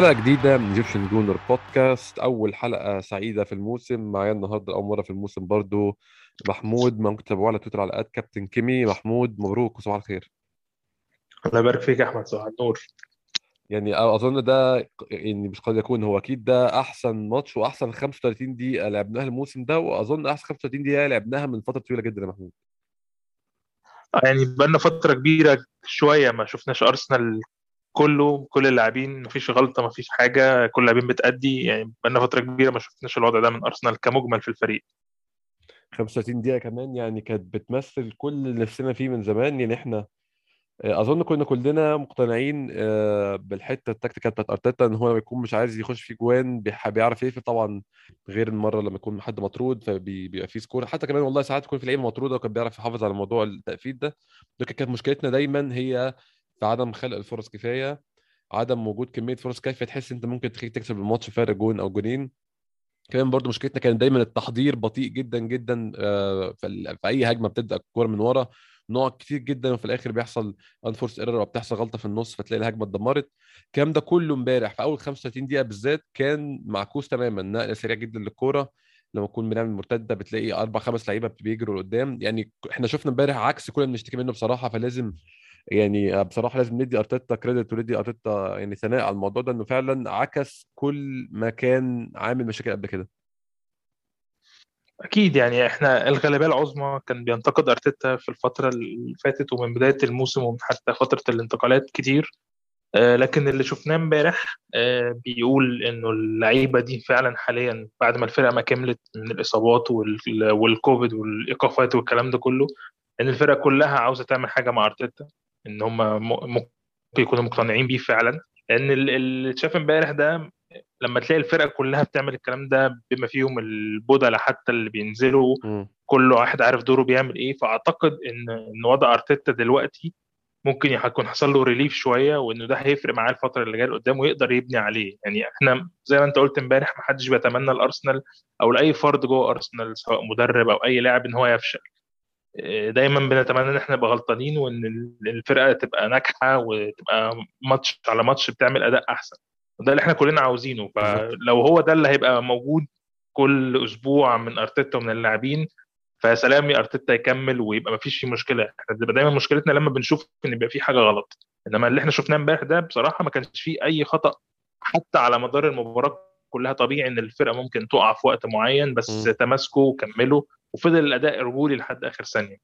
حلقة جديدة من Egyptian Gooner Podcast. أول حلقة سعيدة في الموسم معايا النهاردة أول مرة في الموسم برضو. محمود ممكن تتابعوه على تويتر على at Captain كيمي. محمود مبروك وصباح الخير. الله يبارك فيك يا أحمد صباح النور. يعني أظن ده يعني مش قد يكون هو أكيد ده أحسن ماتش وأحسن 35 دقيقة لعبناها الموسم ده وأظن أحسن 35 دقيقة لعبناها من فترة طويلة جدا يا محمود. يعني بقالنا فترة كبيرة شوية ما شفناش أرسنال كله كل اللاعبين مفيش غلطة مفيش حاجة كل اللاعبين بتأدي. يعني بقالنا فترة كبيرة ما شفناش الوضع ده من أرسنال كمجمل في الفريق. 35 دقيقة كمان يعني كانت بتمثل كل اللي نفسنا فيه من زمان. يعني إحنا آه، أظن كنا كلنا مقتنعين آه، بالحتة التكتيكال بتاعت أرتيتا إن هو لما يكون مش عايز يخش في جوان بيعرف يقفل طبعا غير المره لما يكون حد مطرود فبيبقى في سكور. حتى كمان والله ساعات يكون في لعيبه مطروده وكان بيعرف يحافظ على موضوع التقفيل ده. لكن كانت مشكلتنا دايما هي عدم خلق الفرص كفاية عدم وجود كمية فرص كافية تحس أنت ممكن تكسب الماتش فارق جون أو جونين. كمان برضو مشكلتنا كان دايما التحضير بطيء جدا جدا آه، في أي هجمة بتبدأ الكورة من ورا. نقط كتير جدا وفي الآخر بيحصل unforced error بتحصل غلطة في النص فتلاقي الهجمة اتدمرت. الكلام ده كله إمبارح في أول 35 دقيقة بالذات كان معكوس تماما نقلة سريع جدا للكورة. لما نكون بنعمل مرتدة بتلاقي أربع خمس لعيبة بيجروا لقدام. يعني إحنا شفنا إمبارح عكس كل اللي بنشتكي منه بصراحة فلازم يعني بصراحة لازم ندي أرتيتا كريدت وندي أرتيتا يعني ثناء على الموضوع ده إنه فعلا عكس كل ما كان عامل مشاكل قبل كده. أكيد يعني إحنا الغالبية العظمى كان بينتقد أرتيتا في الفترة اللي فاتت ومن بداية الموسم ومن حتى فترة الانتقالات كتير. آه، لكن اللي شفناه امبارح آه، بيقول إنه اللعيبة دي فعلا حاليا بعد ما الفرقة ما كملت من الإصابات وال- والكوفيد والإيقافات والكلام ده كله إن الفرقة كلها عاوزة تعمل حاجة مع أرتيتا. إن هم ممكن يكونوا مقتنعين بيه فعلا. ال- اللي اتشاف امبارح ده لما تلاقي الفرقة كلها بتعمل الكلام ده بما فيهم البودلة حتى اللي بينزلوا. كل واحد عارف دوره بيعمل إيه. فأعتقد ان إن وضع أرتيتا دلوقتي ممكن يكون حصل له ريليف شوية وإنه ده هيفرق معاه الفترة اللي جاية قدام ويقدر يبني عليه. يعني إحنا زي ما أنت قلت امبارح ما حدش بيتمنى الأرسنال أو لأي فرد جوه أرسنال سواء مدرب أو أي لاعب إن هو يفشل. دايما بنتمنى إن إحنا نبقى غلطانين وإن الفرقة تبقى ناجحة وتبقى ماتش على ماتش بتعمل أداء أحسن. وده اللي إحنا كلنا عاوزينه. فلو هو ده اللي هيبقى موجود كل أسبوع من أرتيتا ومن اللاعبين فسلام يا أرتيتا يكمل ويبقى مفيش فيه مشكلة. إحنا بتبقى دايما مشكلتنا لما بنشوف إن بيبقى في حاجة غلط. إنما اللي إحنا شفناه إمبارح ده بصراحة ما كانش فيه أي خطأ حتى على مدار المباراة كلها طبيعي إن الفرقة ممكن تقع في وقت معين بس م. تماسكوا وكملوا وفضل الأداء رجولي لحد آخر ثانية.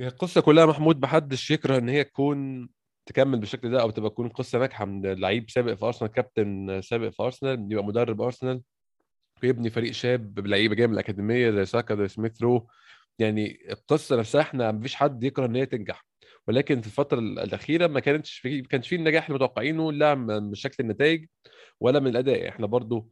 هي القصة كلها محمود محدش يكره إن هي تكون تكمل بالشكل ده أو تبقى تكون قصة ناجحة من لعيب سابق في أرسنال كابتن سابق في أرسنال يبقى مدرب أرسنال ويبني فريق شاب بلعيبة جاية من الأكاديمية زي ساكا زي سميث رو يعني القصة نفسها إحنا مفيش حد يكره إن هي تنجح. ولكن في الفترة الأخيرة ما كانتش في ما كانش في النجاح اللي متوقعينه لا من شكل النتائج ولا من الأداء. إحنا برضو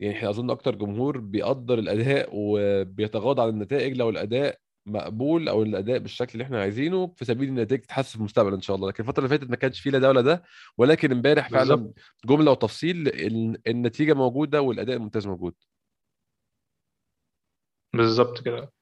يعني إحنا أظن أكتر جمهور بيقدر الأداء وبيتغاضى عن النتائج لو الأداء مقبول أو الأداء بالشكل اللي إحنا عايزينه في سبيل النتائج تتحسن في المستقبل إن شاء الله. لكن الفترة اللي فاتت ما كانش في لا ده ولا ده ولكن إمبارح فعلا. جملة وتفصيل ال- النتيجة موجودة والأداء الممتاز موجود. بالظبط كده.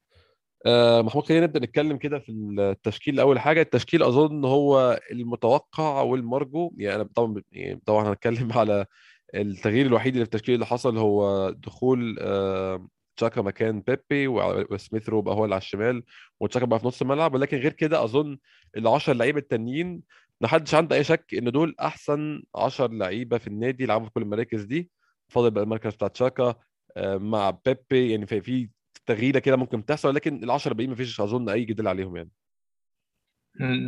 محمود خلينا نبدأ نتكلم كده في التشكيل اول حاجة. التشكيل أظن هو المتوقع والمرجو. يعني أنا طبعا يعني طبعا هنتكلم على التغيير الوحيد اللي في التشكيل اللي حصل هو دخول آه، تشاكا مكان بيبي وسميث رو بقى هو اللي على الشمال وتشاكا بقى في نص الملعب. ولكن غير كده أظن ال 10 لعيبة التانيين ما حدش عنده أي شك إن دول أحسن 10 لعيبة في النادي يلعبوا في كل المراكز دي. فاضل بقى المركز بتاع تشاكا آه، مع بيبي. يعني في تغييرة كده ممكن تحصل لكن ال 10 الباقيين ما فيش أظن أي جدال عليهم يعني.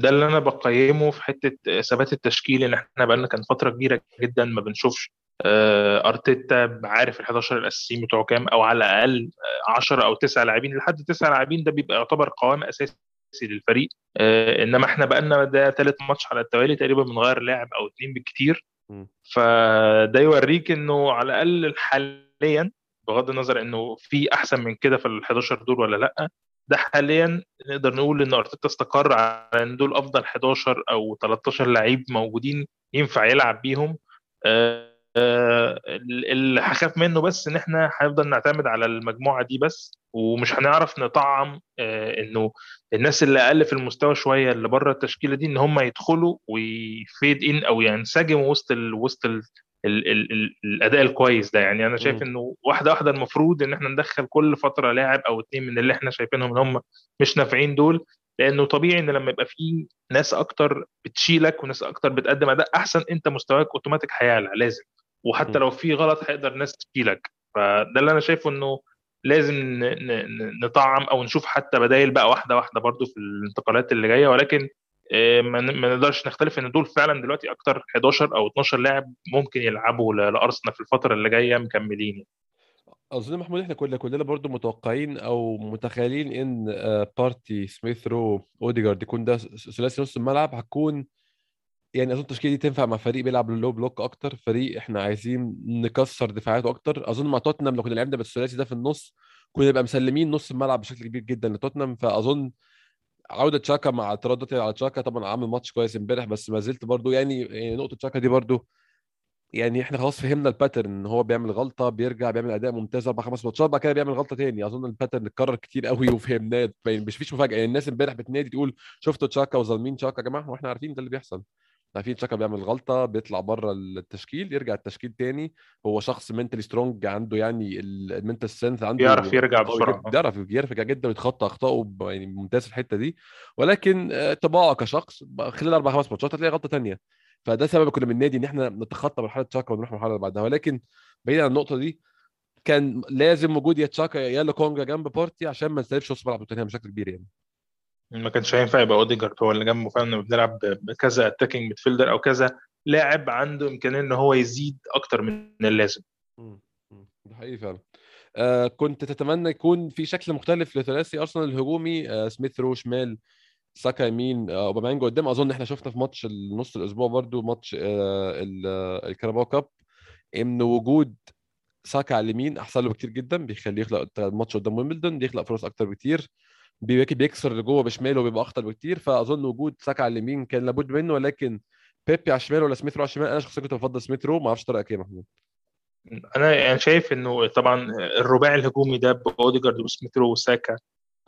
ده اللي أنا بقيمه في حتة ثبات التشكيل إن إحنا بقالنا كان فترة كبيرة جدا ما بنشوفش آه، أرتيتا عارف ال 11 الأساسيين بتوعه كام أو على الأقل آه، 10 أو 9 لاعبين. لحد 9 لاعبين ده بيبقى يعتبر قوام أساسي للفريق آه، إنما إحنا بقالنا ده ثالث ماتش على التوالي تقريبا بنغير لاعب أو اثنين بالكتير. فده يوريك إنه على الأقل حاليا بغض النظر إنه في أحسن من كده في ال 11 دول ولا لأ ده حاليا نقدر نقول إن أرتيتا استقر على إن دول أفضل 11 أو 13 لعيب موجودين ينفع يلعب بيهم. آه، آه، اللي هخاف منه بس إن إحنا هنفضل نعتمد على المجموعة دي بس ومش هنعرف نطعم آه، إنه الناس اللي أقل في المستوى شوية اللي بره التشكيلة دي إن هم يدخلوا ويفيد ان أو ينسجموا وسط وسط ال ال ال الأداء الكويس ده يعني أنا شايف. إنه واحدة واحدة المفروض إن إحنا ندخل كل فترة لاعب أو اتنين من اللي إحنا شايفينهم إن هم مش نافعين دول لأنه طبيعي إن لما يبقى في ناس أكتر بتشيلك وناس أكتر بتقدم أداء أحسن أنت مستواك أوتوماتيك هيعلى لازم وحتى. لو في غلط هيقدر ناس تشيلك فده اللي أنا شايفه إنه لازم نطعم أو نشوف حتى بدايل بقى واحدة واحدة برضو في الانتقالات اللي جاية ولكن ما ن- ما نقدرش نختلف إن دول فعلا دلوقتي أكتر 11 أو 12 لاعب ممكن يلعبوا لأرسنال في الفترة اللي جاية مكملين. أظن محمود إحنا كلنا كلنا برضو متوقعين أو متخيلين إن آه، بارتي سميث رو أوديجارد يكون ده ثلاثي نص الملعب هتكون يعني أظن التشكيلة دي تنفع مع فريق بيلعب low block أكتر فريق إحنا عايزين نكسر دفاعاته أكتر أظن مع توتنهام لو كنا لعبنا بالثلاثي ده في النص كنا نبقى مسلمين نص الملعب بشكل كبير جدا لتوتنهام فأظن عودة تشاكا مع ترددي على تشاكا طبعا عامل ماتش كويس امبارح بس ما زلت برضو يعني يعني نقطة تشاكا دي برضو يعني إحنا خلاص فهمنا ال pattern إن هو بيعمل غلطة بيرجع بيعمل أداء ممتاز أربع خمس ماتشات بعد كده بيعمل غلطة تاني. أظن ال pattern اتكرر كتير قوي وفهمناه يعني مش فيش مفاجأة. يعني الناس امبارح بتنادي تقول شفتوا تشاكا وظالمين تشاكا يا جماعة؟ وإحنا عارفين ده اللي بيحصل. عارفين تشاكا بيعمل غلطة بيطلع بره التشكيل يرجع التشكيل تاني. هو شخص mentally strong عنده يعني ال mental strength عنده بيعرف يرجع بسرعة. بيعرف يرجع جدا ويتخطى أخطائه يعني ممتاز في الحتة دي. ولكن آه، طباعه كشخص خلال أربع خمس ماتشات هتلاقي غلطة تانية. فده سبب كنا من النادي إن إحنا نتخطى مرحلة تشاكا ونروح المرحله اللي بعدها. ولكن بعيد عن النقطة دي كان لازم وجود يا تشاكا يا لوكونجا جنب بارتي عشان ما نسيبش نص ملعب توتنهام بشكل كبير يعني. ما كانش هينفع يبقى اوديجارد هو اللي جنبه فعلا بنلعب بكذا attacking midfielder أو كذا لاعب عنده إمكانية إن هو يزيد أكتر من اللازم. ده حقيقي فعلا. آه كنت تتمنى يكون في شكل مختلف لثلاثي أرسنال الهجومي آه سميث رو شمال ساكا يمين آه أوباميانج قدام. أظن إحنا شفنا في ماتش النص الأسبوع برضو ماتش آه آه، ال Carabao Cup إن وجود ساكا على اليمين أحسن له بكتير جدا بيخليه يخلق الماتش قدام ويمبلدون بيخلق فرص أكتر بكتير. بيبقى بيكسر لجوه بشماله وبيبقى أخطر بكتير فأظن وجود ساكا على اليمين كان لابد منه ولكن بيبي على الشمال ولا سميث رو على الشمال؟ أنا شخصيا كنت بفضل سميث رو ما أعرفش طريقك إيه يا محمود أنا يعني شايف إنه طبعا الرباعي الهجومي ده باوديجارد وسميث رو وساكا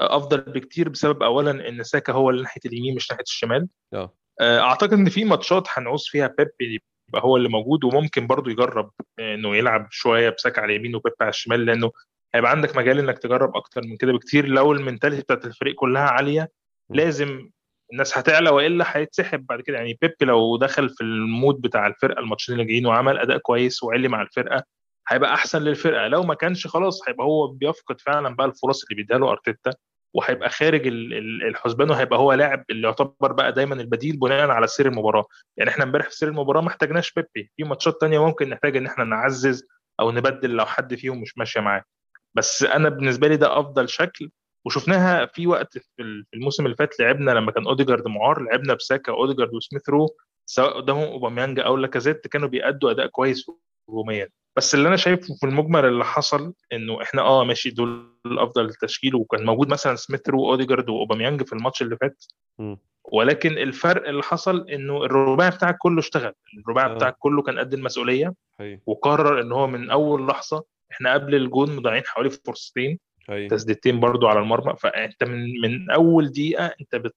أفضل بكتير بسبب اولا إن ساكا هو اللي ناحية اليمين مش ناحية الشمال. آه. أعتقد إن في ماتشات هنعوز فيها بيبي يبقى هو اللي موجود وممكن برضو يجرب إنه يلعب شوية بساكا على اليمين وبيبي على الشمال لأنه هيبقى عندك مجال إنك تجرب أكتر من كده بكتير. لو ال mentality بتاعت الفريق كلها عالية. لازم الناس هتعلى وإلا هيتسحب بعد كده. يعني بيبي لو دخل في ال mood بتاع الفرقة الماتشين اللي جايين وعمل أداء كويس وعلي مع الفرقة هيبقى أحسن للفرقة. لو ما كانش خلاص هيبقى هو بيفقد فعلا بقى الفرص اللي بيديها له أرتيتا وهيبقى خارج ال- ال- الحسبان وهيبقى هو لاعب اللي يعتبر بقى دايما البديل بناء على سير المباراة. يعني إحنا امبارح في سير المباراة ما احتاجناش بيبي في ماتشات تانية ممكن نحتاج إن إحنا نعزز أو نبدل لو حد فيهم مش ماشية معاه. بس أنا بالنسبة لي ده أفضل شكل. وشفناها في وقت في ال- في الموسم اللي فات لعبنا لما كان أوديجارد معار لعبنا بساكا أوديجارد وسميث رو سواء قدامهم أوباميانج أو لاكازيت كانوا بيأدوا أداء كويس هجوميا. بس اللي أنا شايفه في المجمل اللي حصل إنه إحنا آه ماشي دول افضل تشكيل. وكان موجود مثلا سميث رو واوديجارد وأوباميانج في الماتش اللي فات. م. ولكن الفرق اللي حصل إنه الرباعي بتاعك كله اشتغل. الرباعي آه. بتاعك كله كان قد المسؤولية. حقيقي. وقرر إن هو من أول لحظة إحنا قبل الجون مضيعين حوالي فرصتين حقيقي تسديدتين برضو على المرمى. فانت من من أول دقيقة أنت بت-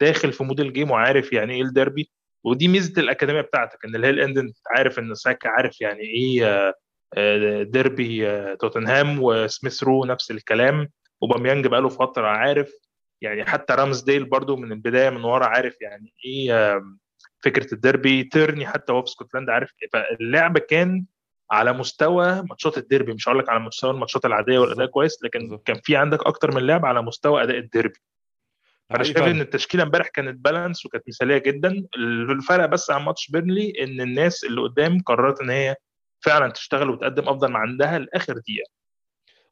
بتداخل في mood الجيم وعارف يعني إيه الديربي. ودي ميزة الأكاديمية بتاعتك إن اللي هي at the end أنت عارف إن ساكا عارف يعني إيه آه، آه، ديربي آه، توتنهام وسميث رو نفس الكلام. أوباميانج بقاله فترة عارف يعني حتى رامزديل برضو من البداية من ورا عارف يعني إيه فكرة الديربي. تيرني حتى هو في اسكتلندا عارف إيه. فاللعب كان على مستوى ماتشات الديربي مش هقول لك على مستوى الماتشات العادية والأداء. كويس لكن. كان في عندك أكتر من لاعب على مستوى أداء الديربي أنا شايف. إن التشكيلة امبارح كانت balance وكانت مثالية جدا الفرق بس عن ماتش بيرنلي إن الناس اللي قدام قررت إن هي فعلا تشتغل وتقدم أفضل ما عندها لآخر دقيقة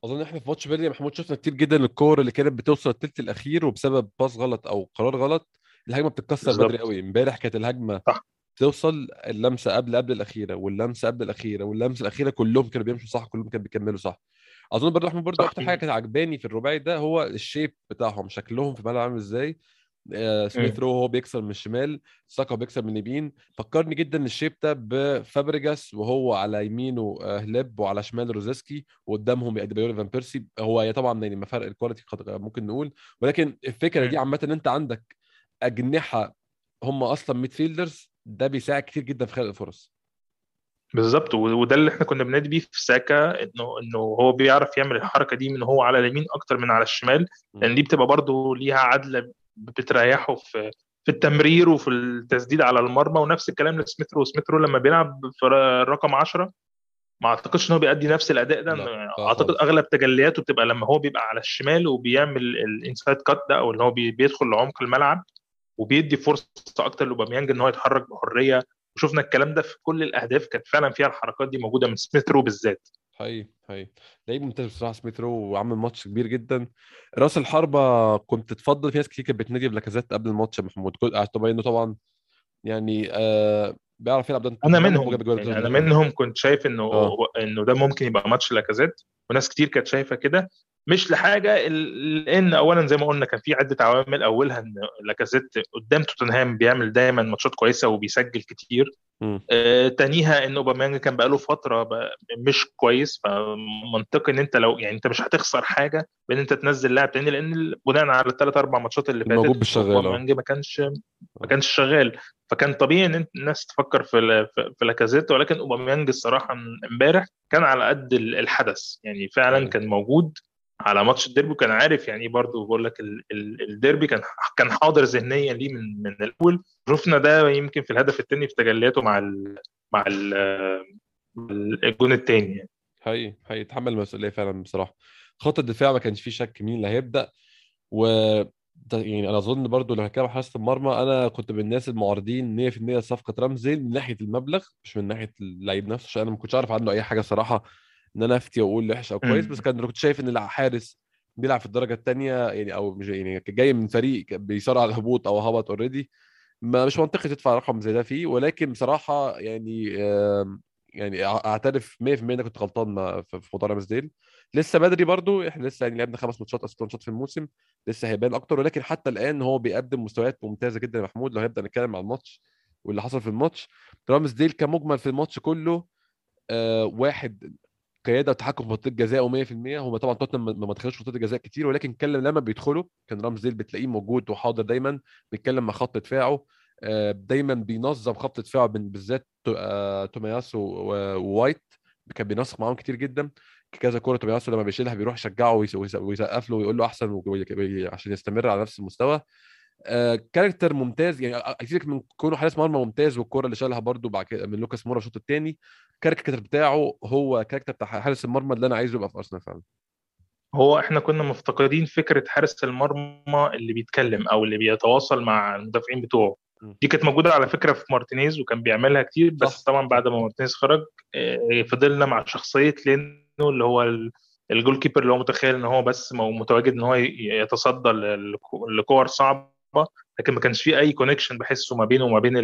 أظن إحنا في ماتش بيرنلي يا محمود شفنا كتير جدا الكور اللي كانت بتوصل الثلث الأخير وبسبب باص غلط أو قرار غلط الهجمة بتتكسر. بدري قوي امبارح كانت الهجمة صح. توصل اللمسة قبل قبل الأخيرة واللمسة قبل الأخيرة واللمسة الأخيرة كلهم كانوا بيمشوا صح كلهم كانوا بيكملوا صح. أظن برضه أحمد برضه. أكتر حاجة كانت عجباني في الرباعي ده هو ال shape بتاعهم شكلهم في الملعب عامل إزاي. آه، سميث رو هو بيكسر من الشمال ساكا بيكسر من اليمين. فكرني جدا ال shape ده بفابريجاس وهو على يمينه آه، هليب وعلى شمال روزيسكي وقدامهم اديبايور لفان بيرسي. هو طبعا يعني فرق ال quality ممكن نقول. ولكن الفكرة دي عامة إن أنت عندك أجنحة هم أصلا midfielders ده بيساعد كتير جدا في خلق الفرص. بالظبط. وده اللي إحنا كنا بنادي بيه في ساكا انه إنه هو بيعرف يعمل الحركة دي من هو على اليمين أكتر من على الشمال لأن دي بتبقى برضه ليها عدله بتريحه في في التمرير وفي التسديد على المرمى. ونفس الكلام لسميث رو. سميث رو لما بيلعب في رقم 10 ما أعتقدش إن هو بيأدي نفس الأداء ده. أعتقد أغلب تجلياته بتبقى لما هو بيبقى على الشمال وبيعمل ال inside cut ده أو اللي هو بيدخل لعمق الملعب. وبيدي فرصة أكتر لأوباميانج إن هو يتحرك بحرية. وشفنا الكلام ده في كل الأهداف كانت فعلا فيها الحركات دي موجودة من سميث رو بالذات. حقيقي حقيقي. لعيب ممتاز بصراحة سميث رو وعمل ماتش كبير جدا. راس الحربة كنت تفضل في ناس كتير كانت بتنادي بلاكازيت قبل الماتش يا محمود. طبعا إنه طبعا يعني آه بيعرف يلعب ده. أنا منهم يعني أنا منهم كنت شايف إنه أوه. إنه ده ممكن يبقى ماتش لاكازيت. وناس كتير كانت شايفة كده. مش لحاجة لأن اولا زي ما قلنا كان في عدة عوامل. أولها إن لاكازيت قدام توتنهام بيعمل دايما ماتشات كويسة وبيسجل كتير. آه تانيها إن أوباميانج كان بقاله فترة بقى مش كويس. فمنطقي إن أنت لو يعني أنت مش هتخسر حاجة بإن أنت تنزل لاعب تاني لأن بناء على الثلاث أربع ماتشات اللي فاتت بالشغال أوباميانج ما كانش ما كانش شغال. فكان طبيعي إن الناس تفكر في في لاكازيت. ولكن أوباميانج الصراحة امبارح كان على قد الحدث. يعني فعلا كان موجود. على ماتش الديربي وكان عارف يعني برضه بقول لك الديربي كان كان حاضر ذهنيا ليه من من الأول. شفنا ده يمكن في الهدف الثاني في تجلياته مع ال مع ال الجون الثاني يعني. حقيقي حقيقي. تحمل المسؤولية فعلا بصراحة. خط الدفاع ما كانش فيه شك مين اللي هيبدأ. و يعني أنا أظن برضو لو هنتكلم حراسه المرمى أنا كنت من الناس المعارضين 100% صفقة رمزي من ناحية المبلغ مش من ناحية اللعيب نفسه عشان أنا ما كنتش أعرف عنه أي حاجة صراحة. إن أنا أفتي وأقول وحش أو كويس بس كان كنت شايف إن الحارس بيلعب في الدرجة الثانية يعني أو مش يعني جاي من فريق بيصارع على الهبوط أو هبط already ما مش منطقي تدفع رقم زي ده فيه. ولكن بصراحة يعني يعني أعترف 100% إني كنت غلطان في موضوع رامزديل لسه بدري برضو إحنا لسه يعني لعبنا خمس ماتشات ست ماتشات في الموسم لسه هيبان أكتر. ولكن حتى الآن هو بيقدم مستويات ممتازة جدا يا محمود لو هنبدأ نتكلم عن الماتش واللي حصل في الماتش. رامزديل كمجمل في الماتش كله آه واحد قيادة وتحكم في منطقة جزاء 100% هم طبعا توتنهام ما دخلوش منطقة جزاء كتير ولكن كان لما بيدخلوا كان رامزديل بتلاقيه موجود وحاضر دايما بيتكلم مع خط دفاعه. آه، دايما بينظم خط دفاعه بالذات آه، تومياسو ووايت. كان بينسق معاهم كتير جدا. كذا كوره تومياسو لما بيشيلها بيروح يشجعه ويسقف له ويقول له أحسن عشان يستمر على نفس المستوى. character ممتاز. يعني أكيد من كونه حارس مرمى ممتاز والكورة اللي شالها برده بعد كده من لوكاس مورا الشوط الثاني ال character بتاعه هو character بتاع حارس المرمى اللي أنا عايزه يبقى في أرسنال فعلا. هو إحنا كنا مفتقدين فكرة حارس المرمى اللي بيتكلم أو اللي بيتواصل مع المدافعين بتوعه. دي كانت موجودة على فكرة في مارتينيز وكان بيعملها كتير بس صح. طبعا بعد ما مارتينيز خرج آه، فضلنا مع شخصية لينو اللي هو ال goalkeeper اللي هو متخيل إن هو بس متواجد إن هو يتصدى لكور صعبة. لكن ما كانش في أي connection بحسه ما بينه وما بين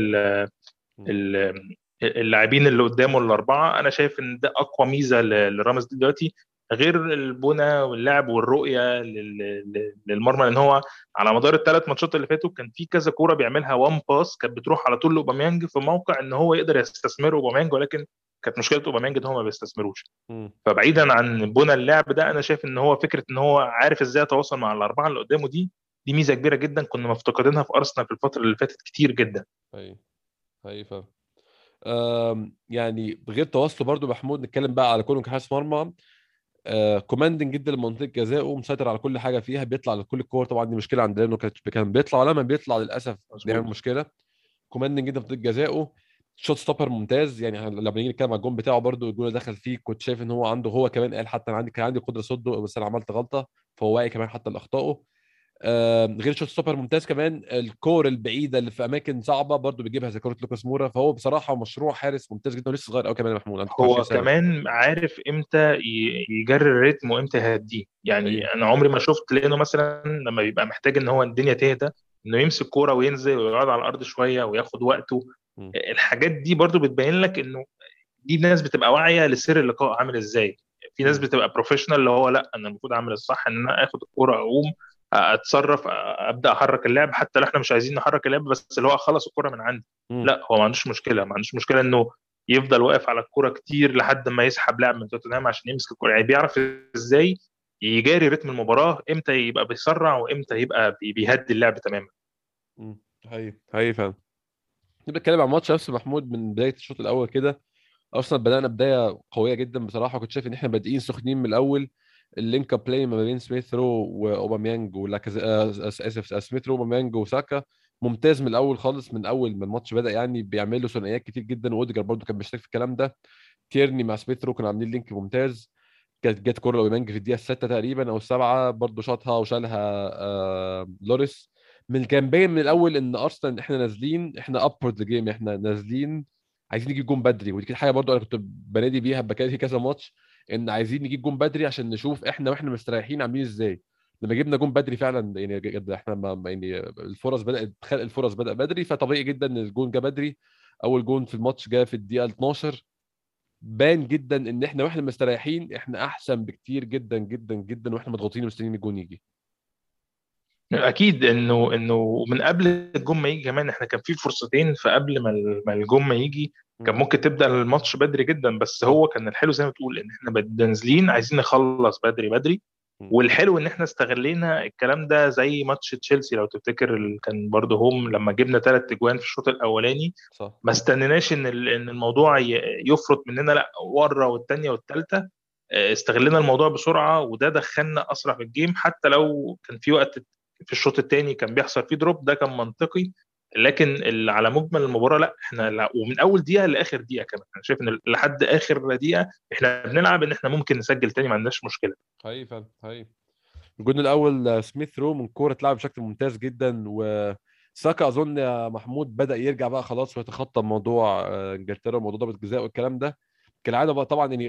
اللاعبين اللي قدامه الأربعة. أنا شايف إن ده أقوى ميزة لرامز دلوقتي غير البنى واللعب والرؤية للمرمى لأن هو على مدار الثلاث ماتشات اللي فاتوا كان في كذا كورة بيعملها one pass كانت بتروح على طول لأوباميانج في موقع إن هو يقدر يستثمر أوباميانج ولكن كانت مشكلة أوباميانج إن هو ما بيستثمروش. فبعيدا عن بنى اللعب ده أنا شايف إن هو فكرة إن هو عارف إزاي يتواصل مع الأربعة اللي قدامه دي دي ميزة كبيرة جدا كنا مفتقدينها في أرسنال في الفترة اللي فاتت كتير جدا. أيوه أيوه فاهم يعني بغير تواصله برضو محمود نتكلم بقى على كونه كحارس مرمى. آه commanding جدا لمنطقة جزائه مسيطر على كل حاجة فيها بيطلع لكل الكور. طبعا دي مشكلة عند لأنه كان بيطلع ولما بيطلع للأسف بيعمل مشكلة. commanding جدا في منطقة جزائه. shot stopper ممتاز. يعني لما نيجي نتكلم على الجون بتاعه برده الجون اللي دخل فيه كنت شايف إن هو عنده هو كمان قال حتى أنا عندي كان عندي قدرة صده بس أنا عملت غلطة فهو واعي كمان حتى لأخطائه. غير shot stopper ممتاز كمان الكور البعيدة اللي في أماكن صعبة برضو بيجيبها زي كورة لوكاس مورا فهو بصراحة مشروع حارس ممتاز جدا ولسه صغير قوي كمان يا محمود هو كمان عارف إمتى يجاري الريتم وإمتى يهديه. يعني أيه. أنا عمري ما شفت لأنه مثلا لما بيبقى محتاج إن هو الدنيا تهدى إنه يمسك كورة وينزل ويقعد على الأرض شوية وياخد وقته. م. الحاجات دي برضو بتبين لك إنه دي ناس بتبقى واعية لسير اللقاء عامل إزاي. في ناس بتبقى professional اللي هو لأ أنا المفروض أعمل الصح إن أنا آخد الكوره اقوم أتصرف أبدأ أحرك اللعب حتى لو إحنا مش عايزين نحرك اللعب بس اللي هو اخلص الكرة من عندي. لا هو ما عندوش مشكلة ما عندوش مشكلة إنه يفضل واقف على الكرة كتير لحد ما يسحب لاعب من توتنهام عشان يمسك الكرة. يعني بيعرف إزاي يجاري رتم المباراة إمتى يبقى بيسرع وإمتى يبقى بي- بيهدي اللعب تماما. حقيقي حقيقي فعلا. نتكلم عن الماتش نفسه محمود من بداية الشوط الأول كده. أرسنال بدأنا بداية قوية جدا بصراحة وكنت شايف إن إحنا بادئين سخنين من الأول. ال link-up play ما بين سميث رو وأوباميانج ولاكاز آه، آسف آه، سميث رو أوباميانج وساكا. ممتاز من الأول خالص من أول ما الماتش بدأ يعني بيعملوا ثنائيات كتير جدا. واوديجار برضو كان بيشترك في الكلام ده. تيرني مع سميث رو كانوا عاملين link ممتاز. كانت جت كورة لأوباميانج في الدقيقة السادسه تقريبا أو السابعة برضو شاطها وشالها آه لوريس. من كان باين من الأول إن أرسنال إحنا نازلين إحنا up for the game إحنا نازلين عايزين نجيب جون بدري. ودي كانت حاجة برضو أنا كنت بنادي بيها بكالي كذا ماتش. إن عايزين نجيب جون بدري عشان نشوف إحنا وإحنا مستريحين عاملين إزاي. لما جبنا جون بدري فعلا يعني إحنا ما يعني الفرص بدات خلق الفرص بدأ بدري فطبيعي جدا إن الجون جه بدري. أول جون في الماتش جه في الدقيقة 12 بان جدا إن إحنا وإحنا مستريحين إحنا أحسن بكتير جدا جدا جدا وإحنا مضغوطين ومستنيين الجون يجي. أكيد انه إنه من قبل الجون ما يجي كمان إحنا كان في فرصتين فقبل ما الجون ما يجي كان ممكن تبدأ الماتش بدري جدا بس هو كان الحلو زي ما تقول إن إحنا نازلين عايزين نخلص بدري بدري. والحلو إن إحنا استغلينا الكلام ده زي ماتش تشيلسي لو تفتكر كان برضه home لما جبنا ثلاث اجوان في الشوط الأولاني صح. ما استنيناش إن إن الموضوع يفرط مننا لأ ورا والثانيه والثالثه استغلنا الموضوع بسرعة وده دخلنا أسرع في ال game حتى لو كان في وقت في الشوط الثاني كان بيحصل فيه drop ده كان منطقي. لكن على مجمل المباراة لا إحنا ومن أول دقيقة لآخر دقيقة كمان. أنا شايف إن لحد آخر دقيقة إحنا بنلعب إن إحنا ممكن نسجل تاني ما عندناش مشكلة. حقيقي فعلا حقيقي الجون الأول سميث رو من كورة اتلعب بشكل ممتاز جدا وساكا أظن يا محمود بدأ يرجع بقى خلاص ويتخطى موضوع آه، إنجلترا وموضوع ضربه الجزاء والكلام ده. كالعادة بقى طبعا يعني.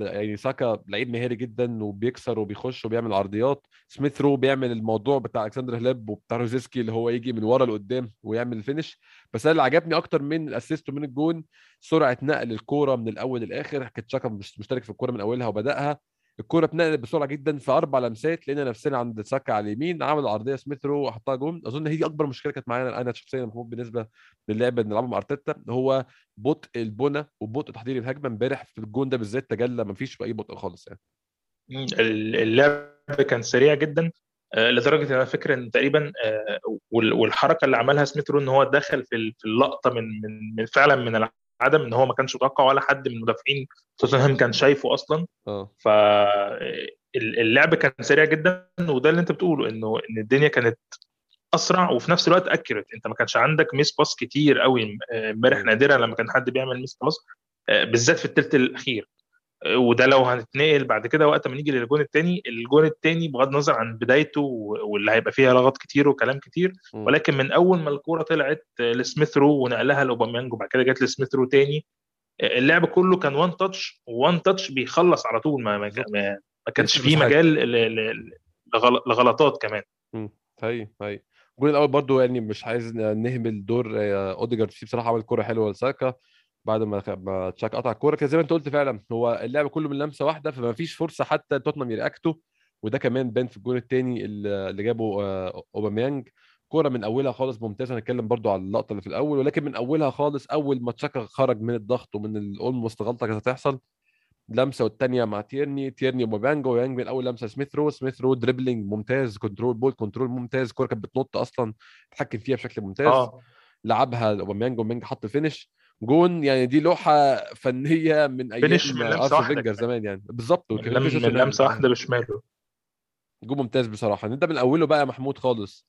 يعني ساكا لعيب مهاري جدا وبيكسر وبيخش وبيعمل عرضيات. سميث رو بيعمل الموضوع بتاع ألكسندر هلاب وبتاع روزيسكي اللي هو يجي من ورا لقدام ويعمل ال finish بس أنا اللي عجبني أكتر من ال assist ومن الجون سرعة نقل الكورة من الأول للآخر. كانت شاكا مش مشترك في الكورة من أولها وبدأها. الكورة اتنقلت بسرعة جدا في أربع لمسات لقينا نفسنا عند ساكا على اليمين عمل عرضية سميث رو وحطها جون. أظن هي دي أكبر مشكلة كانت معانا أنا شخصيا بالنسبة للعب اللي بنلعبه مع أرتيتا هو بطء البنى وبطء تحضير الهجمة امبارح في الجون ده بالذات تجلى ما فيش أي بطء خالص يعني. ال- اللعب كان سريع جدا آه، لدرجة إن أنا فاكر إن تقريبا آه، وال- والحركة اللي عملها سميث رو إن هو دخل في ال- في اللقطة من من فعلا من العدم إن هو ما كانش متوقع ولا حد من مدافعين توتنهام كان شايفه أصلا. آه. فاللعب كان سريع جدا وده اللي أنت بتقوله إنه إن الدنيا كانت أسرع وفي نفس الوقت accurate أنت ما كانش عندك miss pass كتير قوي آه، امبارح. نادرا لما كان حد بيعمل miss pass آه، بالذات في الثلث الأخير. آه، وده لو هنتنقل بعد كده وقت ما نيجي للجون الثاني الجون الثاني بغض النظر عن بدايته واللي هيبقى فيها لغط كتير وكلام كتير. ولكن من أول ما الكورة طلعت آه، لسميث رو ونقلها لأوباميانج وبعد كده جت لسميث رو تاني آه، اللعب كله كان one touch one touch بيخلص على طول ما ما, ما ما كانش فيه. مجال لغلطات كمان. هي هي الجون الأول برضو يعني مش عايز نهمل دور آه، أوديجارد فيه بصراحة عمل كورة حلوة لساكا. بعد ما ما تشاكا قطع الكورة كده زي ما انت قلت فعلا هو اللعب كله من لمسة واحدة فما فيش فرصة حتى توتنهام ي react وا وده كمان بان في الجون الثاني اللي جابه آه، اوباميانج كورة من أولها خالص ممتازة هنتكلم برضو على اللقطة اللي في الأول ولكن من أولها خالص أول ما تشاكا خرج من الضغط ومن ال almost غلطة كانت هتحصل. لمسة والثانيه مع تيرني تيرني وأوباميانج من أول لمسة سميث رو سميث رو dribbling ممتاز control ball control ممتاز الكوره كانت بتنط أصلا اتحكم فيها بشكل ممتاز. آه. لعبها لأوباميانج أوباميانج حط ال finish جون يعني دي لوحة فنية من أيام فينجر من فينجر كمان. زمان يعني. بالظبط من. لمسه واحدة بشماله. جون ممتاز بصراحة. نبدا من أوله بقى يا محمود خالص.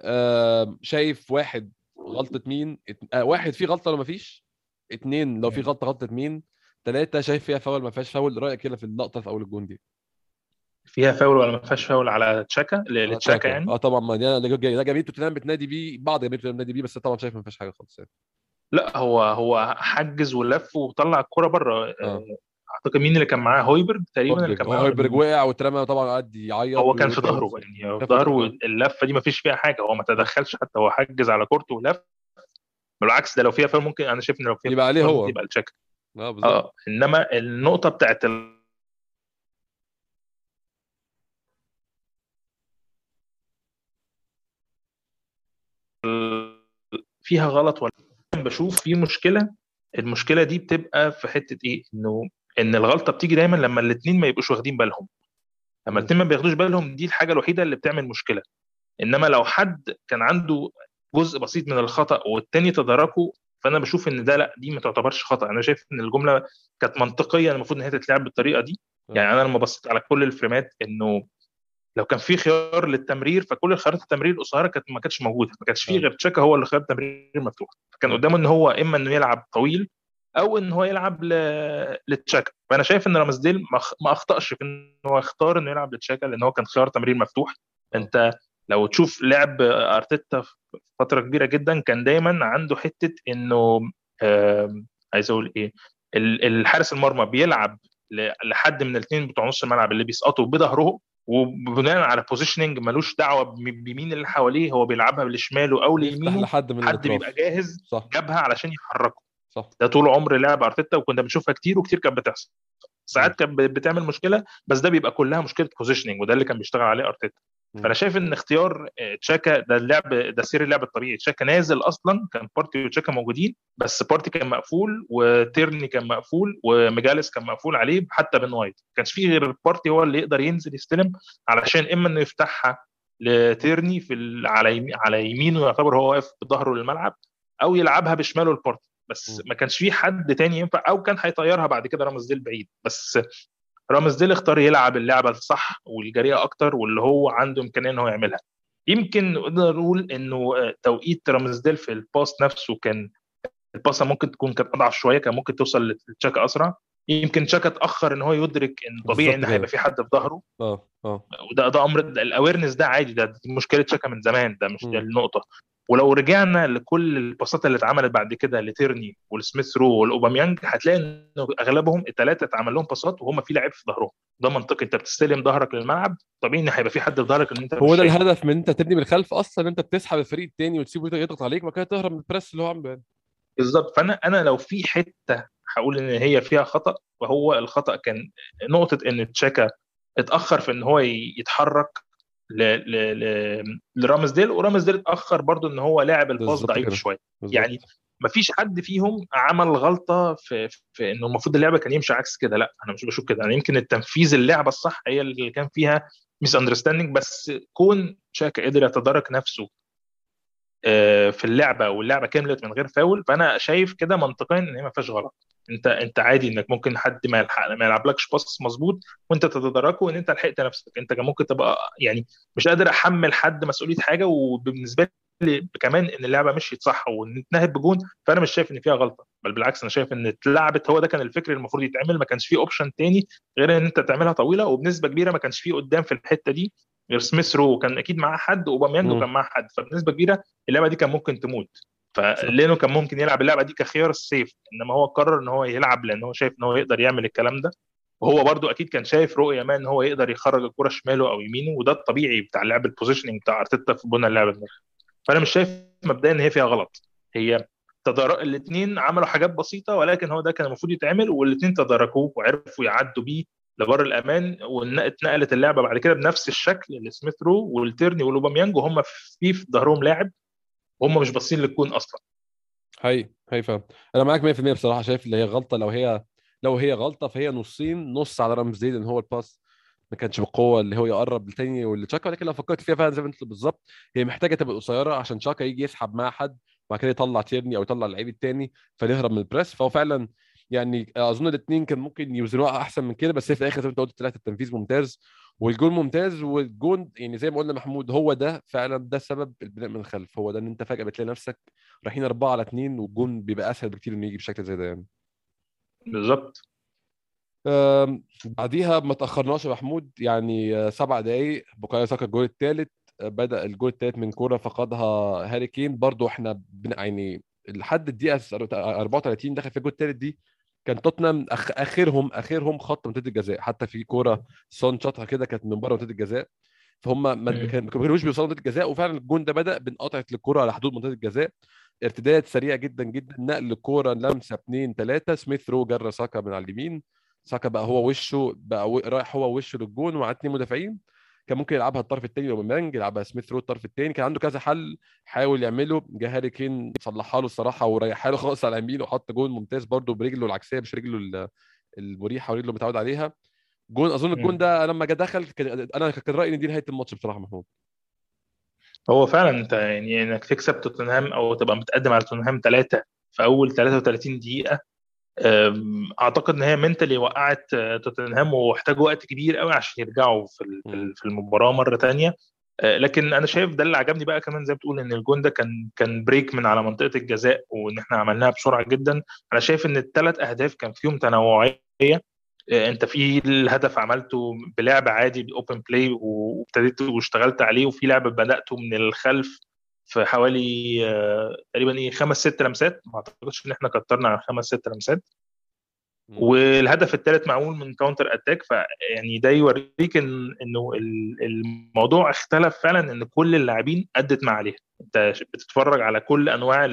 آه شايف واحد غلطة مين؟ ات... آه واحد في غلطة ولا ما فيش اتنين لو في غلطة غلطة مين؟ ثلاثة شايف فيها فاول ما فيهاش فاول؟ رأيك كده في اللقطة في أول الجون دي. فيها فاول ولا ما فيهاش فاول على تشاكا؟ لتشاكا يعني؟ آه طبعا ما ده ده ده جماهير توتنهام بتنادي بيه بعض جماهير توتنهام بتنادي بيه بس طبعا شايف ما فيهاش حاجة خالص يعني. لا هو هو حجز ولف وطلع الكرة بره. آه. آه، أعتقد مين اللي كان معاه؟ هويبرج تقريبا اللي كان معاه. هويبرج وقع وترمى طبعا قعد يعيط هو كان في ظهره يعني في ظهره اللفه دي ما فيش فيها حاجة. هو ما تدخلش حتى هو حجز على كورته ولف. بالعكس ده لو فيها فاول ممكن أنا شايف إن لو فيها يبقى عليه هو. يبقى الشكل آه،, آه بالظبط. آه. إنما النقطة بتاعت ال... فيها غلط ولا بشوف في مشكلة المشكلة دي بتبقى في حتة إيه؟ إنه إن الغلطة بتيجي دايما لما الاثنين ما يبقوش واخدين بالهم. لما الاثنين ما بياخدوش بالهم دي الحاجة الوحيدة اللي بتعمل مشكلة. إنما لو حد كان عنده جزء بسيط من الخطأ والتاني تداركه فأنا بشوف إن ده لأ دي ما تعتبرش خطأ. أنا شايف إن الجملة كانت منطقية المفروض إن هي تتلعب بالطريقة دي. يعني أنا لما بصيت على كل الفريمات إنه لو كان في خيار للتمرير فكل الخيارات التمرير القصيرة كانت ما كانتش موجودة. ما كانش في غير تشاكا هو اللي خيار التمرير مفتوح. فكان قدامه إن هو إما إنه يلعب طويل أو إن هو يلعب ل... لتشاكا فأنا شايف إن رامزديل ما أخطأش في إن هو اختار إنه يلعب لتشاكا لأن هو كان خيار تمرير مفتوح. أنت لو تشوف لعب أرتيتا فترة كبيرة جدا كان دايما عنده حتة إنه عايز أقول إيه الحارس المرمى بيلعب لحد من الاثنين بتوع نص الملعب اللي بيسقطوا بظهرهم وبناء على positioning ملوش دعوة بمين اللي حواليه هو بيلعبها لشماله أو ليمينه لحد من حد بيبقى جاهز صح. جابها علشان يحركه. صح. ده طول عمر لعب أرتيتا وكنا بنشوفها كتير وكتير كانت بتحصل. ساعات كانت بتعمل مشكلة بس ده بيبقى كلها مشكلة positioning وده اللي كان بيشتغل عليه أرتيتا. فأنا شايف إن اختيار تشاكا ده اللعب ده سير اللعب الطبيعي. تشاكا نازل أصلا كان بارتي وتشاكا موجودين بس بارتي كان مقفول وتيرني كان مقفول وماجاليس كان مقفول عليه حتى بن وايت. ما كانش في غير بارتي هو اللي يقدر ينزل يستلم علشان إما إنه يفتحها لتيرني في على يمين على يمينه يعتبر هو واقف بظهره للملعب أو يلعبها بشماله لبارتي. بس ما كانش في حد تاني ينفع أو كان هيطيرها بعد كده رامزديل بعيد. بس رامزديل اختار يلعب اللعبة الصح والجريئة أكتر واللي هو عنده إمكانية إن هو يعملها. يمكن نقدر نقول إنه توقيت رامزديل في ال pass نفسه كان الباصه ممكن تكون كانت أضعف شوية كان ممكن توصل لتشاكا أسرع. يمكن تشاكا اتأخر إن هو يدرك إن طبيعي إن هيبقى في حد في ظهره. آه آه. وده ده أمر ال awareness ده عادي ده مشكلة تشاكا من زمان ده مش ده النقطة. ولو رجعنا لكل الباصات اللي اتعملت بعد كده لتيرني والسميث رو والاوباميانج هتلاقي إنه أغلبهم الثلاثه اتعمل لهم باصات وهم في لعيب في ظهرهم. ده منطقي. أنت بتستلم ظهرك للملعب طبيعي إن هيبقى في حد في ظهرك إن أنت هو ده الهدف من أنت تبني من الخلف أصلا أنت بتسحب الفريق الثاني وتسيبه يضغط عليك وبعد كده تهرب من ال press اللي هو عامله بالظبط. فأنا أنا لو في حتة هقول إن هي فيها خطأ وهو الخطأ كان نقطة إن تشاكا اتأخر في إن هو يتحرك ل... ل... لرامسديل ورامسديل اتأخر برضو إن هو لاعب ال pass ضعيف شوية. يعني ما فيش حد فيهم عمل غلطة في, في إنه المفروض اللعبة كان يمشي عكس كده. لا أنا مش بشوف كده. يعني يمكن التنفيذ اللعبة الصح هي اللي كان فيها misunderstanding بس كون شاكا قدر يتدارك نفسه في اللعبة واللعبة كملت من غير فاول فأنا شايف كده منطقيا إن هي ما فيهاش غلط. أنت أنت عادي إنك ممكن حد ما يلحق ما يلعبلكش pass مظبوط وأنت تتداركه وان أنت لحقت نفسك. أنت كان ممكن تبقى يعني مش قادر أحمل حد مسؤولية حاجة وبالنسبة لي كمان إن اللعبة مشيت صح وإن اتنهت بجون فأنا مش شايف إن فيها غلطة. بل بالعكس أنا شايف إن اتلعبت هو ده كان الفكر المفروض يتعمل ما كانش فيه option تاني غير إن أنت تعملها طويلة وبنسبة كبيرة ما كانش فيه قدام في الحتة دي. غير سميث رو كان أكيد معاه حد وأوباميانج كان معاه حد. فبنسبة كبيرة اللعبة دي كان ممكن تموت. فلينو كان ممكن يلعب اللعبة دي كخيار ال safe إنما هو قرر إن هو يلعب لأن هو شايف إن هو يقدر يعمل الكلام ده. وهو برده أكيد كان شايف رؤية ما إن هو يقدر يخرج الكرة شماله أو يمينه وده الطبيعي بتاع اللعب ال positioning بتاع أرتيتا في بنى اللعبة دي. فأنا مش شايف مبدئيا إن هي فيها غلط. هي تدار... الاثنين عملوا حاجات بسيطة ولكن هو ده كان المفروض يتعمل والاثنين تداركوه وعرفوا يعدوا بيه لبر الأمان واتنقلت اللعبة بعد كده بنفس الشكل لسميث رو والتيرني والأوباميانج وهم في في ظهرهم لاعب وهم مش باصين للكون أصلا. هي هي فاهم أنا معاك 100% بصراحة شايف اللي هي غلطة. لو هي لو هي غلطة فهي نصين نص على رامسديل إن هو ال pass ما كانش بالقوة اللي هو يقرب لتاني واللي تشاكا. ولكن لو فكرت فيها فعلا زي ما أنت بالظبط هي محتاجة تبقى قصيرة عشان تشاكا يجي يسحب مع حد وبعد كده يطلع تيرني أو يطلع اللعيب التاني فنهرب من ال press. فهو فعلا يعني أظن الاثنين كان ممكن يوزنوها أحسن من كده بس هي في الآخر زي ما أنت قلت طلعت التنفيذ ممتاز والجول ممتاز والجون يعني زي ما قلنا محمود هو ده فعلا ده سبب البناء من الخلف هو ده إن أنت فجأة بتلاقي نفسك رايحين أربعة على اثنين والجون بيبقى أسهل بكتير إنه يجي بشكل زي ده يعني بالظبط بعديها ما تأخرناش يا محمود يعني سبع دقائق بوكايو ساكا الجول الثالث بدأ الجول الثالث من كورة فقدها هاري كين برضو إحنا. يعني لحد الدقيقة 34 دخل في الجول الثالث دي كان توتنهام أخ... آخرهم آخرهم خط منطقة الجزاء. حتى في كورة سون شاطها كده كانت من بره منطقة الجزاء. فهم ما كانوش بيوصلوا منطقة الجزاء وفعلا الجون ده بدأ بانقطعه الكورة على حدود منطقة الجزاء. ارتداد سريع جدا جدا. نقل الكورة لمسة اثنين ثلاثة سميث رو جرى ساكا من على اليمين. ساكا بقى هو وشه بقى رايح هو وشه للجون ومع اثنين مدافعين. كان ممكن يلعبها الطرف الثاني اوباميانج يلعبها سميث رو الطرف الثاني كان عنده كذا حل حاول يعمله. جه هاري كين صلحها له الصراحة وريحها له خالص على يمينه وحط جون ممتاز برده برجله العكسية مش رجله المريحة ورجله متعود عليها. جون أظن الجون ده لما جه دخل أنا كان رأيي إن دي نهاية الماتش بصراحة محمود. هو فعلا أنت يعني إنك تكسب توتنهام أو تبقى متقدم على توتنهام ثلاثة في أول 33 دقيقة أعتقد إن هي mentally وقعت آه، توتنهام واحتاجوا وقت كبير قوي عشان يرجعوا في في المباراة مرة ثانية آه، لكن أنا شايف ده اللي عجبني بقى كمان زي ما بتقول إن الجون ده كان كان break من على منطقة الجزاء وإن إحنا عملناها بسرعة جدا. أنا شايف إن الثلاث أهداف كان فيهم تنوعية. آه، أنت في الهدف عملته بلعب عادي ب open play وابتديت واشتغلت عليه وفي لعب بدأته من الخلف. في حوالي آه، تقريبا إيه خمس ست لمسات. ما أعتقدش إن إحنا كترنا على خمس ست لمسات. والهدف الثالث معمول من counter attack فيعني ده يوريك إن إنه الموضوع اختلف فعلا إن كل اللاعبين أدت ما عليها. أنت بتتفرج على كل أنواع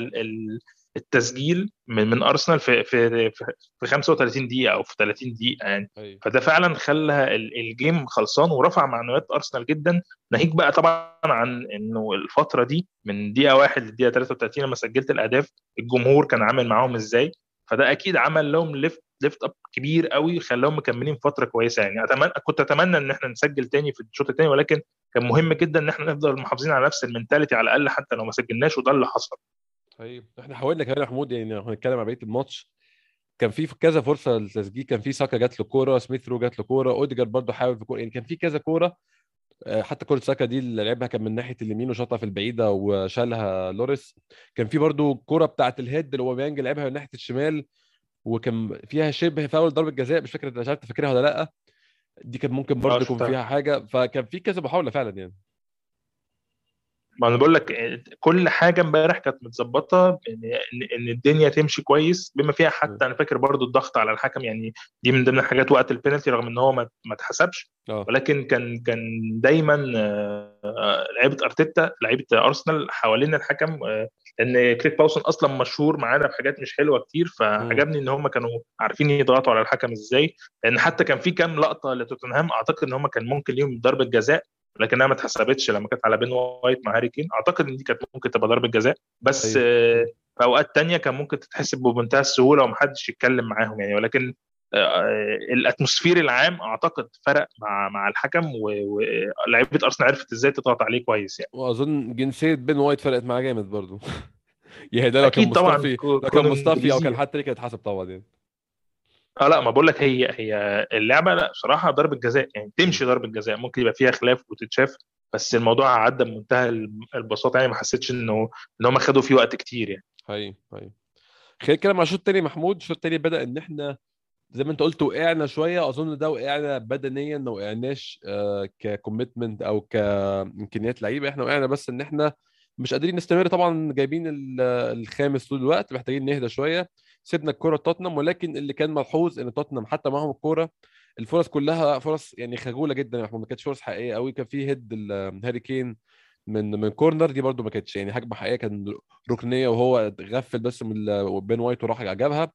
التسجيل من من أرسنال في في في 35 دقيقة أو في 30 دقيقة يعني. أيوة. فده فعلا خلى ال game خلصان ورفع معنويات أرسنال جدا. ناهيك بقى طبعا عن إنه الفترة دي من دقيقة واحد لدقيقة 33 لما سجلت الأهداف الجمهور كان عامل معاهم إزاي؟ فده أكيد عمل لهم lift lift up كبير قوي خلاهم مكملين فترة كويسة يعني. اتمنى كنت أتمنى إن إحنا نسجل تاني في الشوط الثاني ولكن كان مهم جدا إن إحنا نفضل محافظين على نفس ال mentality على الأقل حتى لو ما سجلناش وده اللي حصل. طيب إحنا حاولنا كمان يا محمود يعني هنتكلم على بقية الماتش كان في كذا فرصة للتسجيل. كان في ساكا جات له كورة سميث رو جات له كورة اوديجارد برضه حاول في كورة. يعني كان في كذا كورة آه، حتى كورة ساكا دي اللي لعبها كان من ناحية اليمين وشاطها في البعيدة وشالها لوريس. كان في برضه كورة بتاعه ال head اللي هو اوباميانج لعبها من ناحية الشمال وكان فيها شبه فاول ضربة جزاء مش فاكر مش عارف فاكرها ولا لأ؟ دي كان ممكن برضه يكون فيها حاجة. فكان في كذا محاولة فعلا يعني. ما أنا بقول لك كل حاجة امبارح كانت متظبطة إن إن الدنيا تمشي كويس بما فيها حتى أنا فاكر برضو الضغط على الحكم يعني دي من ضمن الحاجات وقت البينالتي رغم إن هو ما اتحسبش آه. ولكن كان كان دايما آه، لعيبة أرتيتا لعيبة أرسنال حوالين الحكم آه، لأن كريج باوسون أصلا مشهور معانا بحاجات مش حلوة كتير فعجبني إن هم كانوا عارفين يضغطوا على الحكم إزاي لأن حتى كان في كام لقطة لتوتنهام أعتقد إن هم كان ممكن ليهم ضربة جزاء لكنها ما اتحسبتش لما كانت على بن وايت مع هاري كين. أعتقد إن دي كانت ممكن تبقى ضربة جزاء بس أيوة. في أوقات تانية كان ممكن تتحسب بمنتهى السهولة ومحدش يتكلم معاهم يعني. ولكن آه، ال atmosphere العام أعتقد فرق مع مع الحكم ولاعيبه أرسنال عرفت إزاي تضغط عليه كويس يعني. وأظن جنسية بن وايت فرقت معاه جامد برضه يعني ده لو كان مصطفي لو كان مصطفي أو كان حد تاني كان اتحسب طبعا يعني. آه لا ما بقول لك هي هي اللعبة لا بصراحة ضربة جزاء يعني تمشي ضربة جزاء ممكن يبقى فيها خلاف وتتشاف بس الموضوع عدى بمنتهى البساطة يعني ما حسيتش إنه إن هم خدوا فيه وقت كتير يعني. هاي هاي خلينا نتكلم على الشوط الثاني محمود. الشوط الثاني بدأ إن إحنا زي ما أنت قلت وقعنا شوية. أظن ده وقعنا بدنيا ما وقعناش آه ك commitment أو كإمكانيات لعيبة. إحنا وقعنا بس إن إحنا مش قادرين نستمر. طبعا جايبين الخامس طول الوقت محتاجين نهدى شوية. سيبنا الكره توتنهام ولكن اللي كان ملحوظ إن توتنهام حتى معاهم الكورة الفرص كلها فرص يعني خجولة جدا محمود ما كانتش فرص حقيقية قوي كان في head هاري كين من من corner دي برده ما كانتش يعني هجمه حقيقية كان ركنية وهو غفل بس من بن وايت وراح جابها.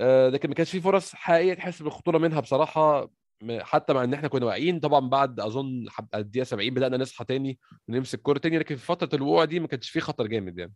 آه، لكن ما كانش في فرص حقيقية تحس بالخطورة منها بصراحة حتى مع إن إحنا كنا واقعين. طبعا بعد أظن الدقيقة 70 بدأنا نصحى تاني ونمسك كورة تاني لكن في فترة الوقوع دي ما كانش في خطر جامد يعني.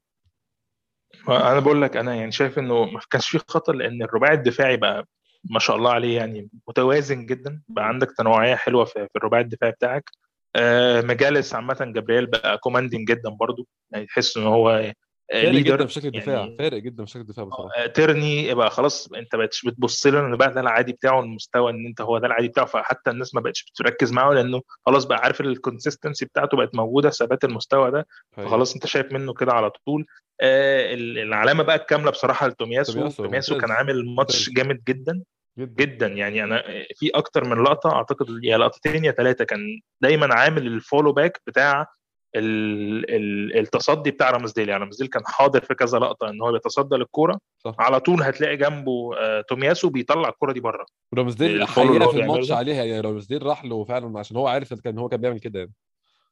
أنا بقول لك أنا يعني شايف إنه ما كانش في خطر لأن الرباعي الدفاعي بقى ما شاء الله عليه يعني متوازن جدا. بقى عندك تنوعية حلوة في, الرباعي الدفاعي بتاعك. آه ماجالهايس عامة جابرييل بقى commanding جدا برضو. يعني تحس إن هو فارق جدا في شكل الدفاع يعني فارق جدا في شكل الدفاع بصراحة. آه، تيرني بقى خلاص انت بقتش بتبص له بقى ده العادي بتاعه المستوى إن أنت هو ده العادي بتاعه فحتى الناس ما بقتش بتركز معاه لأنه خلاص بقى عارف ال consistency بتاعته بقت موجودة ثبات المستوى ده فخلاص أنت شايف منه كده على طول. آه العلامة بقى الكاملة بصراحة لتومياسو. تومياسو كان عامل ماتش جامد جدا جدا. جدا. يعني أنا في أكتر من لقطة أعتقد يا لقطتين يا ثلاثة كان دايما عامل ال follow back بتاع التصدي بتاع رامزديل يعني رامزديل كان حاضر في كذا لقطة إن هو بيتصدى للكورة. على طول هتلاقي جنبه آه، تومياسو بيطلع الكورة دي بره. رامزديل حقيقة في الماتش عليها يعني رامزديل راح له فعلا عشان هو عارف كان هو كان بيعمل كده يعني.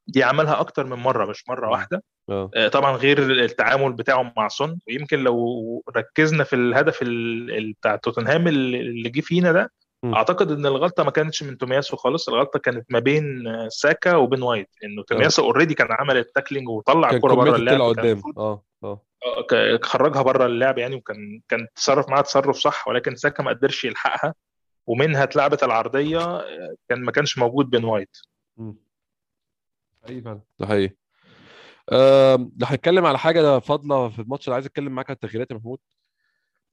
دي عملها أكتر من مرة مش مرة واحدة. أوه. آه، طبعا غير التعامل بتاعه مع سون. ويمكن لو ركزنا في الهدف بتاع توتنهام اللي جه فينا ده أعتقد إن الغلطة ما كانتش من تومياسو خالص الغلطة كانت ما بين آه، ساكا وبن وايت إنه تومياسو already كان عمل ال tackling وطلع الكره بره اللعب. قدام آه آه. آه، خرجها بره اللعب يعني وكان كان تصرف معاها تصرف صح ولكن ساكا ما قدرش يلحقها ومنها اتلعبت العرضية آه، كان ما كانش موجود بن وايت. حقيقي ده حقيقي. لو هنتكلم على حاجة فاضلة في الماتش اللي عايز أتكلم معاك على التغييرات يا محمود. آه،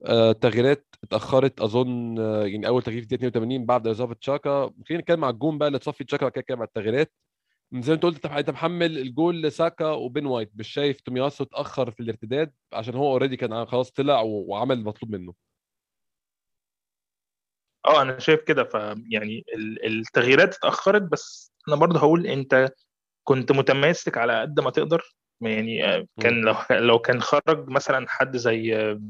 التغييرات اتأخرت. أظن آه، يعني أول تغيير في الدقيقة 82 بعد اضافه تشاكا. خلينا نتكلم على الجون بقى اللي تصفي تشاكا وبعد كده نتكلم على التغييرات زي ما أنت قلت أنت محمل الجول لساكا وبن وايت. مش شايف تومياسو اتأخر في الارتداد عشان هو already كان خلاص طلع وعمل المطلوب منه. آه أنا شايف كده. ف يعني ال- التغييرات اتأخرت بس أنا برضه هقول أنت كنت متماسك على قد ما تقدر. يعني آه،. كان لو لو كان خرج مثلا حد زي آه،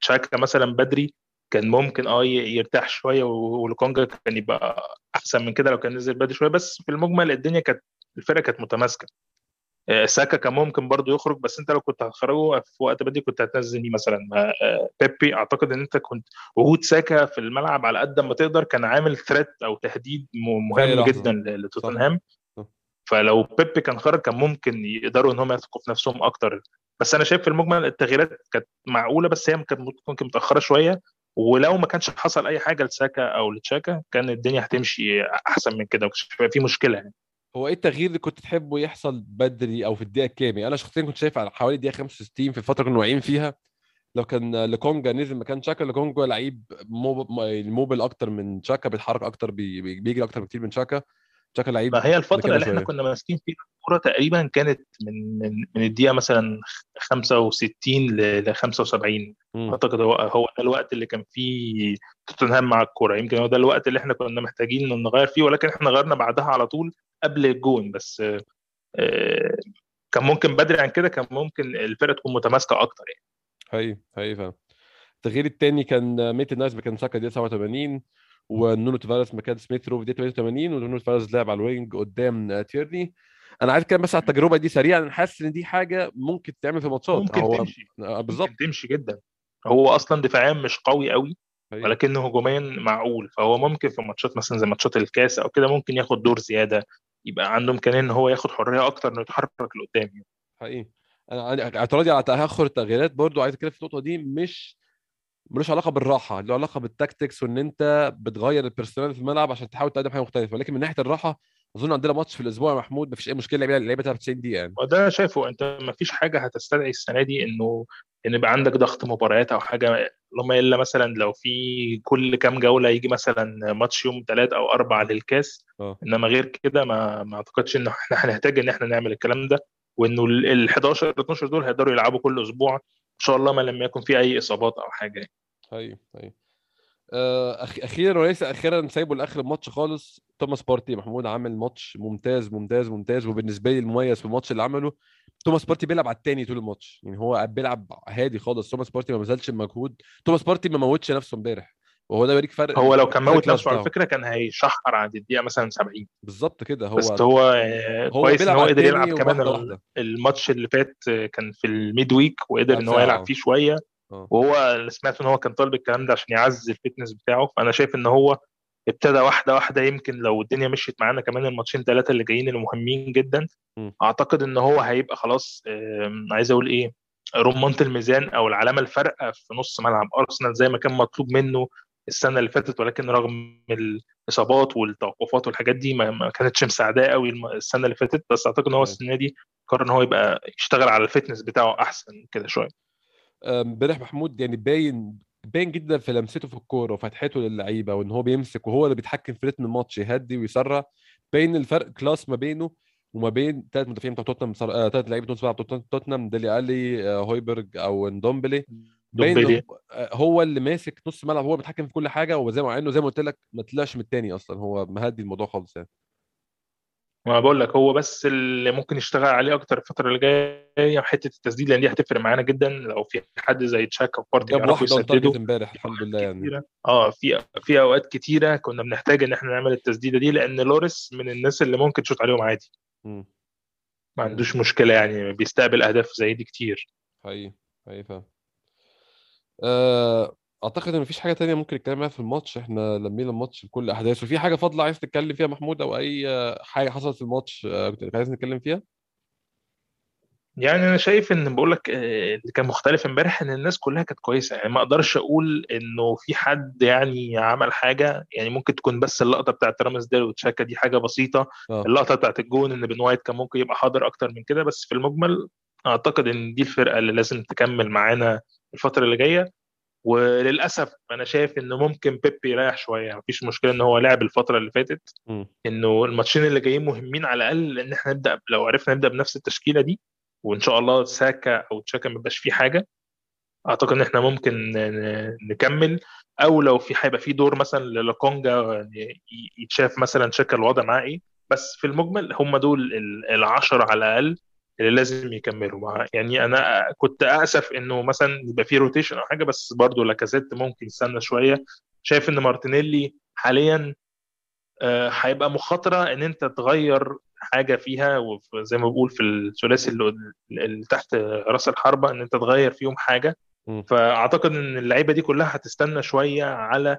تشاكا مثلا بدري كان ممكن آه يرتاح شوية ولوكونجا كان يبقى أحسن من كده لو كان نزل بدري شوية. بس في المجمل الدنيا كانت الفرقة كانت متماسكة. آه، ساكا كان ممكن برضه يخرج بس أنت لو كنت هتخرجه في وقت بدري كنت هتنزل مين مثلا. آه، بيبي أعتقد إن أنت كنت وجود ساكا في الملعب على قد ما تقدر كان عامل ثريت أو تهديد مهم جدا لتوتنهام. فلو بيبي كان خرج كان ممكن يقدروا إن هم يثقوا في نفسهم أكتر. بس أنا شايف في المجمل التغييرات كانت معقولة بس هي كانت ممكن متأخرة شوية. ولو ما كانش حصل أي حاجة لساكا أو لتشاكا كان الدنيا هتمشي أحسن من كده مش هيبقى في مشكلة يعني. هو إيه التغيير اللي كنت تحبه يحصل بدري أو في الدقيقة كام يعني أنا شخصيا كنت شايف على حوالي الدقيقة 65 في الفترة كنا واقعين فيها لو كان لكونجا نزل مكان تشاكا لكونجا لعيب mob- mobile أكتر من تشاكا بيتحرك أكتر بي- بيجري أكتر بكتير من تشاكا. تشاكا لعيب ما هي الفترة مكانه اللي إحنا كنا ماسكين فيها الكورة تقريبا كانت من من من الدقيقة مثلا 65 ل 75 مم. أعتقد هو هو ده الوقت اللي كان فيه توتنهام مع الكورة. يمكن هو ده الوقت اللي إحنا كنا محتاجين نغير فيه ولكن إحنا غيرنا بعدها على طول قبل الجون. بس آه، كان ممكن بدري عن كده كان ممكن الفرقة تكون متماسكة أكتر يعني. حقيقي حقيقي فعلا. التغيير الثاني كان ميتلاند نايلز مكان ساكا دقيقه 87 ونونو تافاريز مكان سميث رو في دقيقه 88 ونونو تافاريز لعب على ال wing قدام تيرني. أنا عايز أتكلم بس على التجربة دي سريعا أنا حاسس إن دي حاجة ممكن تتعمل في ماتشات. ممكن هو تمشي. آه، بالظبط. ممكن تمشي جدا. هو أصلا دفاعيا مش قوي قوي حقيقي. ولكنه هجوميا معقول. فهو ممكن في ماتشات مثلا زي ماتشات الكاس أو كده ممكن ياخد دور زيادة يبقى عنده إمكانية إن هو ياخد حرية أكتر إنه يتحرك لقدام يعني. حقيقي. أنا اعتراضي على تأخر التغييرات برضو عايز أتكلم في النقطة دي مش ملوش علاقة بالراحة له علاقة بال tactics وإن أنت بتغير ال personnel في الملعب عشان تحاول تقدم حاجة مختلفة. ولكن من ناحية الراحة أظن عندنا ماتش في الأسبوع يا محمود مفيش أي مشكلة اللعيبه تلعب 90 دقيقة يعني. وده شايفه. أنت ما فيش حاجة هتستدعي السنة دي إنه إن يبقى عندك ضغط مباريات أو حاجة اللهم إلا مثلا لو في كل كام جولة يجي مثلا ماتش يوم ثلاث أو أربع للكاس. آه. إنما غير كده ما ما أعتقدش إن إحنا هنحتاج إن إحنا نعمل الكلام ده. وإنه ال 11 ال 12 دول هيقدروا يلعبوا كل أسبوع. شاء الله ما لم يكن في أي إصابات أو حاجة يعني. آه، أخ... أخيرا وليس أخيرا سايبه لآخر الماتش خالص. توماس بارتي محمود عامل ماتش ممتاز ممتاز ممتاز. وبالنسبة لي المميز في الماتش اللي عمله توماس بارتي بيلعب على التاني طول الماتش. يعني هو بيلعب هادي خالص. توماس بارتي ما بذلش مجهود. توماس بارتي ما موتش نفسه امبارح. وهو ده بيوريك فرق هو لو كان موت نفسه على فكرة كان هيشحر عند الدقيقة مثلا 70 بالظبط كده هو بس هو آه، هو كويس إن هو قدر يلعب كمان الماتش اللي فات آه، كان في ال midweek وقدر إن هو يلعب فيه شوية. آه. وهو اللي سمعت إن هو كان طالب الكلام ده عشان يعزز الفتنس بتاعه. فأنا شايف إن هو ابتدى واحدة واحدة. يمكن لو الدنيا مشيت معانا كمان الماتشين ثلاثة اللي جايين المهمين جدا مم. أعتقد إن هو هيبقى خلاص عايز أقول إيه رمانة الميزان أو العلامة الفارقة في نص ملعب. أرسنال زي ما كان مطلوب منه السنة اللي فاتت ولكن رغم الإصابات والتوقفات والحاجات دي ما كانتش مساعداه قوي السنة اللي فاتت. بس أعتقد إن هو السنة دي قرر إن هو يبقى يشتغل على ال fitness بتاعه أحسن كده شوية. امبارح محمود يعني باين باين جدا في لمسته في الكورة وفتحته للعيبة وإن هو بيمسك وهو اللي بيتحكم في رتم الماتش يهدي ويسرع. باين الفرق class ما بينه وما بين ثلاث مدافعين بتوع توتنهام ثلاث آه لعيبة بتوع توتنهام ديلي ألي آه هويبرج أو ندومبلي باين هو آه، هو اللي ماسك نص ملعب هو بيتحكم في كل حاجة وزي ما إنه زي ما قلت لك ما طلعش من التاني أصلا هو مهدي الموضوع خالص يعني. ما بقول لك هو بس اللي ممكن يشتغل عليه أكتر الفترة اللي جاية حتة التسديد لأن دي هتفرق معانا جدا لو في حد زي تشاكا وبارتي جاب واحدة امبارح الحمد لله يعني. آه في في أوقات كتيرة كنا بنحتاج إن إحنا نعمل التسديدة دي لأن لوريس من الناس اللي ممكن تشوط عليهم عادي. مم. ما عندوش مشكلة يعني بيستقبل أهداف زي دي كتير. حقيقي حقيقي آه، أعتقد إن مفيش حاجة تانية ممكن نتكلم فيها في الماتش. إحنا لمينا الماتش بكل أحداثه. في حاجة فاضلة عايز تتكلم فيها محمود أو أي حاجة حصلت في الماتش آه، عايز نتكلم فيها؟ يعني أنا شايف إن بقول لك آه، اللي كان مختلف إمبارح إن الناس كلها كانت كويسة. يعني ما أقدرش أقول إنه في حد يعني عمل حاجة. يعني ممكن تكون بس اللقطة بتاعت رامسديل وتشاكا دي حاجة بسيطة. آه. اللقطة بتاعت الجون إن بن وايت كان ممكن يبقى حاضر أكتر من كده. بس في المجمل أعتقد إن دي الفرقة اللي لازم تكمل معانا الفترة اللي جاية. وللأسف أنا شايف إنه ممكن بيبي يريح شوية. مفيش مشكلة إن هو لعب الفترة اللي فاتت. إنه الماتشين اللي جايين مهمين على الأقل إن إحنا نبدأ لو عرفنا نبدأ بنفس التشكيلة دي وإن شاء الله ساكا أو تشاكا ما يبقاش فيه حاجة أعتقد إن إحنا ممكن نكمل. أو لو في هيبقى في دور مثلا للوكونجا ي- يتشاف مثلا تشاكا الوضع معاه إيه. بس في المجمل هم دول ال- العشرة على الأقل. اللي لازم يكملوا. يعني أنا كنت أسف إنه مثلا يبقى في rotation أو حاجة بس برضه لاكازيت ممكن يستنى شوية. شايف إن مارتينيلي حاليا آه، هيبقى مخاطرة إن أنت تغير حاجة فيها وزي ما بقول في الثلاثي اللي, تحت رأس الحربة إن أنت تغير فيهم حاجة. فأعتقد إن اللعيبة دي كلها هتستنى شوية على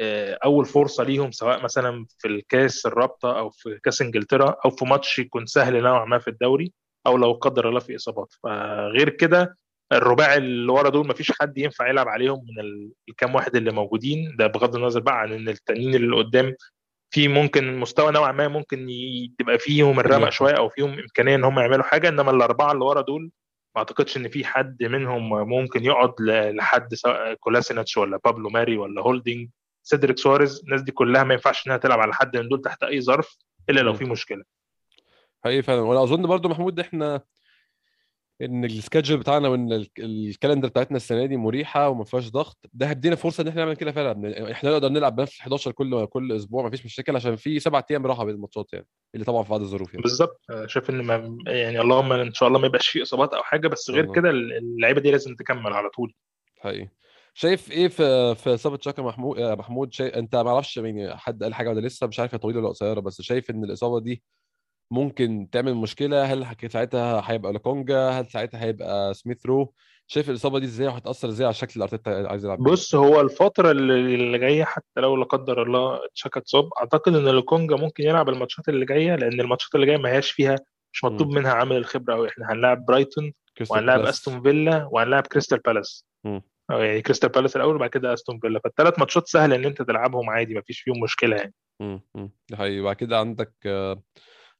آه، أول فرصة ليهم سواء مثلا في الكاس الرابطة أو في كاس إنجلترا أو في ماتش يكون سهل نوعا ما في الدوري. أو لو قدر الله في إصابات. فغير كده الرباعي اللي ورا دول مفيش حد ينفع يلعب عليهم من ال- الكام واحد اللي موجودين. ده بغض النظر بقى عن إن التانيين اللي قدام في ممكن مستوى نوعا ما ممكن تبقى فيهم الرمق. شوية أو فيهم إمكانية إن هم يعملوا حاجة. إنما الأربعة اللي ورا دول ما أعتقدش إن في حد منهم ممكن يقعد لحد سواء كولاسيناتش ولا بابلو ماري ولا هولدنج سيدريك سواريز. الناس دي كلها ما ينفعش إنها تلعب على حد من دول تحت أي ظرف إلا لو. في مشكلة. حقيقي فعلا. وأنا أظن برضو محمود إحنا إن ال schedule بتاعنا وإن ال- ال calendar بتاعتنا السنة دي مريحة وما فيهاش ضغط ده هيدينا فرصة إن إحنا نعمل كده فعلا. إحنا نقدر نلعب بنفس ال 11 كل كل أسبوع ما فيش مشاكل عشان في سبع أيام راحة بين الماتشات يعني اللي طبعا في بعض الظروف يعني. بالظبط. شايف إن ما يعني اللهم إن شاء الله ما يبقاش في إصابات أو حاجة بس غير. كده اللعيبة دي لازم تكمل على طول. حقيقي. شايف إيه في في إصابة شاكا محمود محمود؟ شايف أنت ما أعرفش يعني حد قال حاجة ولا لسه مش عارف هي طويلة ولا قصيرة بس شايف إن الإصابة دي ممكن تعمل مشكلة هل ساعتها هيبقى لوكونجا هل ساعتها هيبقى سميث رو؟ شايف الإصابة دي إزاي وهتأثر إزاي على الشكل اللي أرتيتا عايز يلعب بص هو الفترة اللي جاية حتى لو لا قدر الله تشاكا اتصاب أعتقد إن لوكونجا ممكن يلعب الماتشات اللي جاية لأن الماتشات اللي جاية ما هياش فيها مش مطلوب. منها عامل الخبرة أوي. إحنا هنلاعب برايتون وهنلاعب بالاس. أستون فيلا وهنلاعب كريستال بالاس. يعني كريستال بالاس الأول وبعد كده أستون فيلا. فالثلاث ماتشات سهل إن أنت تلعبهم عادي ما فيش فيهم مشكلة يعني. مم. مم. ده حقيقي. بعد كده عندك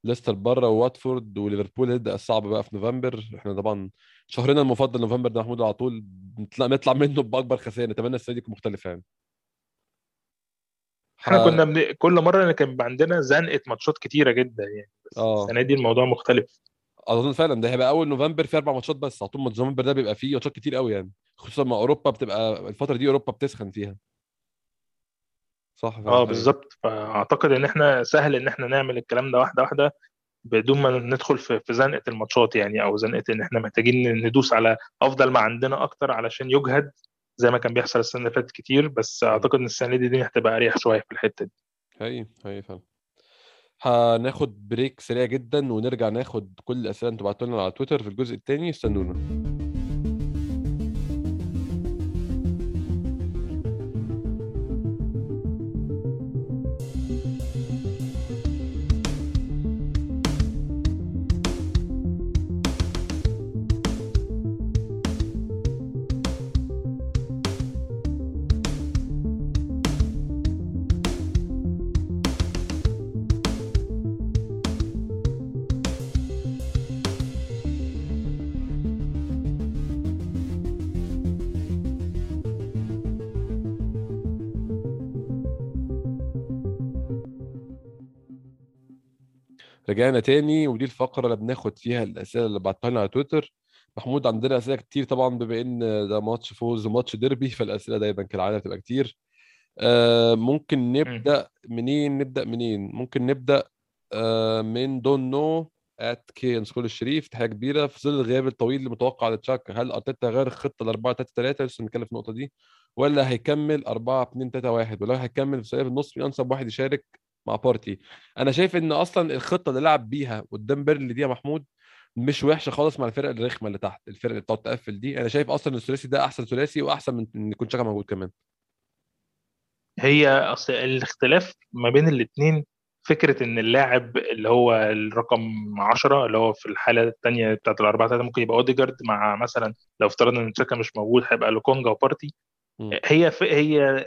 ليستر بره وواتفورد وليفربول هيبدا الصعب بقى في نوفمبر. إحنا طبعا شهرنا المفضل نوفمبر ده محمود على طول. نطلع منه بأكبر خسائر نتمنى السنة دي تكون مختلفة يعني. إحنا ح... كنا بن... كل مرة كان عندنا زنقة ماتشات كتيرة جدا يعني. بس آه. السنة دي الموضوع مختلف. أظن فعلا ده هيبقى أول نوفمبر في أربع ماتشات بس. على طول نوفمبر ده بيبقى فيه ماتشات كتير قوي يعني. خصوصا ما أوروبا بتبقى الفترة دي أوروبا بتسخن فيها. صح آه بالظبط. فأعتقد إن إحنا سهل إن إحنا نعمل الكلام ده واحدة واحدة بدون ما ندخل في في زنقة الماتشات يعني أو زنقة إن إحنا محتاجين ندوس على أفضل ما عندنا أكتر علشان يجهد زي ما كان بيحصل السنة اللي فاتت كتير. بس. أعتقد إن السنة دي دي هتبقى أريح شوية في الحتة دي. حقيقي حقيقي فعلا. هناخد بريك سريع جدا ونرجع ناخد كل الأسئلة أنتوا بعتوا لنا على تويتر في الجزء الثاني استنونا. رجعنا تاني ودي الفقرة اللي بناخد فيها الأسئلة اللي بعتها لنا على تويتر. محمود عندنا أسئلة كتير طبعا بما إن ده ماتش فوز وماتش ديربي فالأسئلة دايما كالعادة بتبقى كتير. آه ممكن مم. نبدأ منين؟ نبدأ منين؟ ممكن نبدأ آه من don't know at كي سكول الشريف. تحية كبيرة. في ظل الغياب الطويل المتوقع لتشاكا هل أرتيتا غير الخطة ل 4 3 3 لسه بنتكلم في النقطة دي. ولا هيكمل 4 2 3 1 ولو هيكمل في النص مين أنسب واحد يشارك مع بارتي. أنا شايف إن أصلا الخطة اللي لعب بيها قدام بيرنلي دي يا محمود مش وحشة خالص مع الفرق الرخمة اللي تحت الفرق اللي بتقعد تقفل دي. أنا شايف أصلا الثلاثي ده أحسن ثلاثي وأحسن من إن يكون شاكا موجود كمان. هي اصل الاختلاف ما بين الاثنين فكرة إن اللاعب اللي هو الرقم 10 اللي هو في الحالة الثانية بتاعت الأربعة ثلاثة ممكن يبقى أوديجارد مع مثلا لو افترضنا إن تشاكا مش موجود هيبقى لوكونجا وبارتي. هي. هي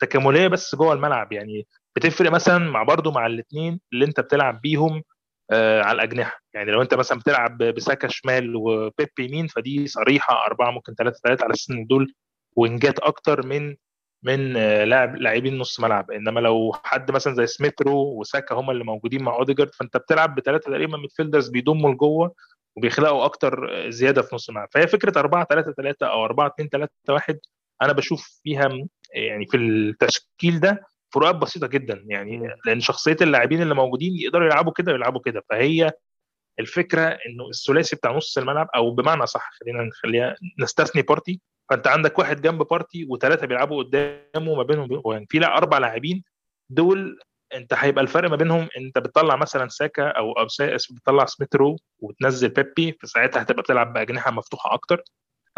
تكاملية بس جوه الملعب. يعني بتفرق مثلا مع برضو مع الاثنين اللي انت بتلعب بيهم آه على الأجنحة. يعني لو انت مثلا بتلعب بساكا شمال وبيبي يمين فدي صريحة أربعة ممكن ثلاثة ثلاثة على أساس ان دول وينجات أكتر من من آه، لاعب لاعبين نص ملعب. إنما لو حد مثلا زي سميثرو وساكا هم اللي موجودين مع أوديجارد فأنت بتلعب بثلاثه تقريبا midfielders بيضموا لجوه وبيخلقوا أكتر آه، زيادة في نص الملعب. فهي فكرة 4 3 3 أو 4 2 3 1 أنا بشوف فيها يعني في التشكيل ده فروقات بسيطة جدا. يعني. لأن شخصية اللاعبين اللي موجودين يقدروا يلعبوا كده ويلعبوا كده. فهي الفكرة إنه الثلاثي بتاع نص الملعب أو بمعنى صح خلينا نخليها نستثني بارتي. فأنت عندك واحد جنب بارتي وثلاثه بيلعبوا قدامه ما بينهم يعني في لا أربع لاعبين. دول أنت هيبقى الفرق ما بينهم أنت بتطلع مثلا ساكا أو أو بتطلع سميثرو وتنزل بيبي فساعتها هتبقى بتلعب بأجنحة مفتوحة أكتر.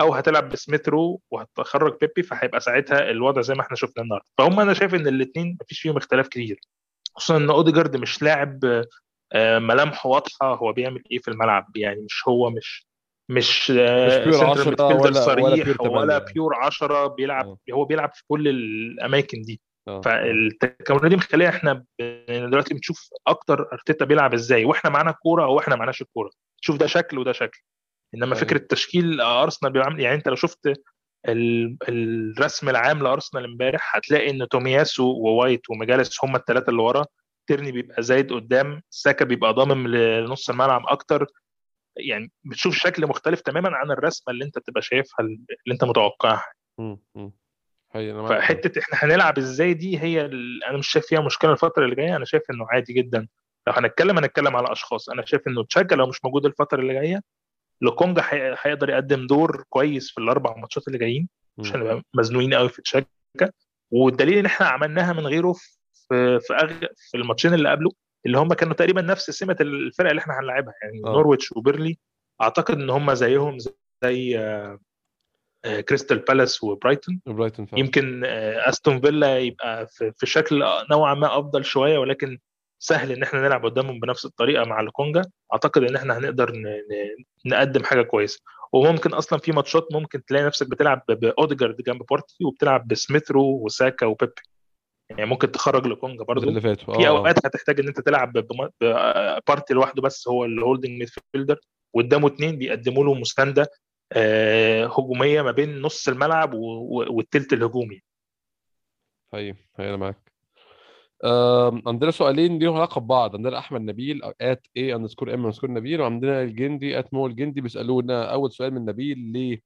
أو هتلعب بسميثرو وهتخرج بيبي فهيبقى ساعتها الوضع زي ما إحنا شفنا النهارده. فهم أنا شايف إن الاثنين مفيش فيهم اختلاف كتير. خصوصا إن أوديجارد مش لاعب آه، ملامحه واضحة هو بيعمل إيه في الملعب. يعني مش هو مش مش مش pure central 10 midfielder ولا صريح pure 8 ولا يعني. pure 10 بيلعب آه. هو بيلعب في كل الأماكن دي. آه. فالتكاملات دي مخليها إحنا ب- دلوقتي بنشوف أكتر أرتيتا بيلعب إزاي. وإحنا معانا الكوره أو إحنا معناش الكورة. شوف ده شكل وده شكل. إنما أيوه فكرة تشكيل أرسنال بيعمل يعني أنت لو شفت ال- الرسم العام لأرسنال امبارح هتلاقي إن تومياسو ووايت ومجالس هم الثلاثه اللي ورا. تيرني بيبقى زايد قدام. ساكا بيبقى ضامن لنص الملعب أكتر. يعني بتشوف شكل مختلف تماما عن الرسمة اللي أنت بتبقى شايفها اللي أنت متوقعها. فحتة إحنا هنلعب إزاي دي هي أنا مش شايف فيها مشكلة الفترة اللي جاية. أنا شايف إنه عادي جدا. لو هنتكلم هنتكلم على أشخاص. أنا شايف إنه تشاكا لو مش موجود الفترة اللي جاية لوكونجا هي- هيقدر يقدم دور كويس في الأربع ماتشات اللي جايين مش. هنبقى مزنوقين قوي في تشاكا والدليل إن إحنا عملناها من غيره في في أغ... في الماتشين اللي قبله اللي هم كانوا تقريبا نفس سمة الفرق اللي إحنا هنلاعبها يعني آه. نورويتش وبيرنلي أعتقد إن هم زيهم زي آه، آه، كريستال بالاس وبرايتون. برايتون فعلا. يمكن آه، أستون فيلا يبقى في شكل نوعا ما أفضل شوية ولكن سهل إن إحنا نلعب قدامهم بنفس الطريقة مع لوكونجا أعتقد إن إحنا هنقدر نقدم حاجة كويسة. وممكن أصلا في ماتشات ممكن تلاقي نفسك بتلعب باوديجارد جنب بارتي وبتلعب بسميثرو وساكا وبيبي. يعني ممكن تخرج لوكونجا ده برضو. اللي فاتوا. في آه. أوقات هتحتاج إن أنت تلعب ببارتي لوحده بس هو ال holding midfielder قدامه اثنين بيقدموا له مساندة آه، هجومية ما بين نص الملعب و- و- والتلت الهجومي. حقيقي أنا معاك. عندنا سؤالين ليهم علاقة ببعض. عندنا أحمد نبيل at A underscore M underscore نبيل وعندنا الجندي at مو الجندي. بيسألونا أول سؤال من نبيل ليه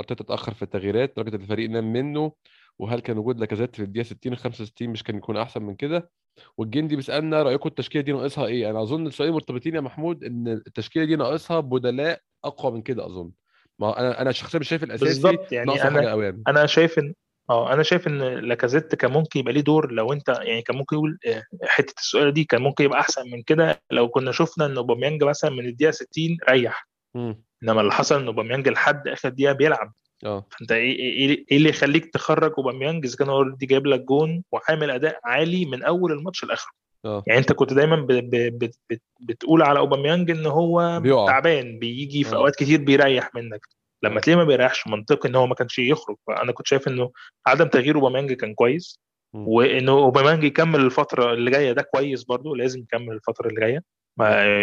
أرتيتا اتأخر في التغييرات؟ لدرجه إن الفريق نام منه وهل كان وجود لاكازيت في الدقيقة 60 65 مش كان يكون أحسن من كده؟ والجندي بيسألنا رأيكم التشكيلة دي ناقصها إيه؟ أنا أظن السؤالين مرتبطين يا محمود إن التشكيلة دي ناقصها بدلاء أقوى من كده أظن. ما أنا أنا شخصيا مش شايف الاساسي بالظبط يعني أنا يعني. أنا شايف إن آه أنا شايف إن لاكازيت كان ممكن يبقى ليه دور لو أنت يعني كان ممكن يقول آه، حتة السؤال دي كان ممكن يبقى أحسن من كده لو كنا شفنا إن أوباميانج مثلا من الدقيقة 60 ريح. إنما اللي حصل إن أوباميانج لحد آخر دقيقة بيلعب. آه. فأنت إيه إيه إيه اللي يخليك تخرج أوباميانج؟ إذا كان already جايب لك جون وعامل أداء عالي من أول الماتش لآخره. آه. يعني أنت كنت دايما ب ب ب ب بتقول على أوباميانج إن هو بيقع. تعبان بيجي في آه. أوقات كتير بيريح منك. لما تلاقيه ما بيريحش منطقي إن هو ما كانش يخرج. فأنا كنت شايف إنه عدم تغيير أوباميانج كان كويس. وإنه أوباميانج يكمل الفترة اللي جاية ده كويس برضو لازم يكمل الفترة اللي جاية.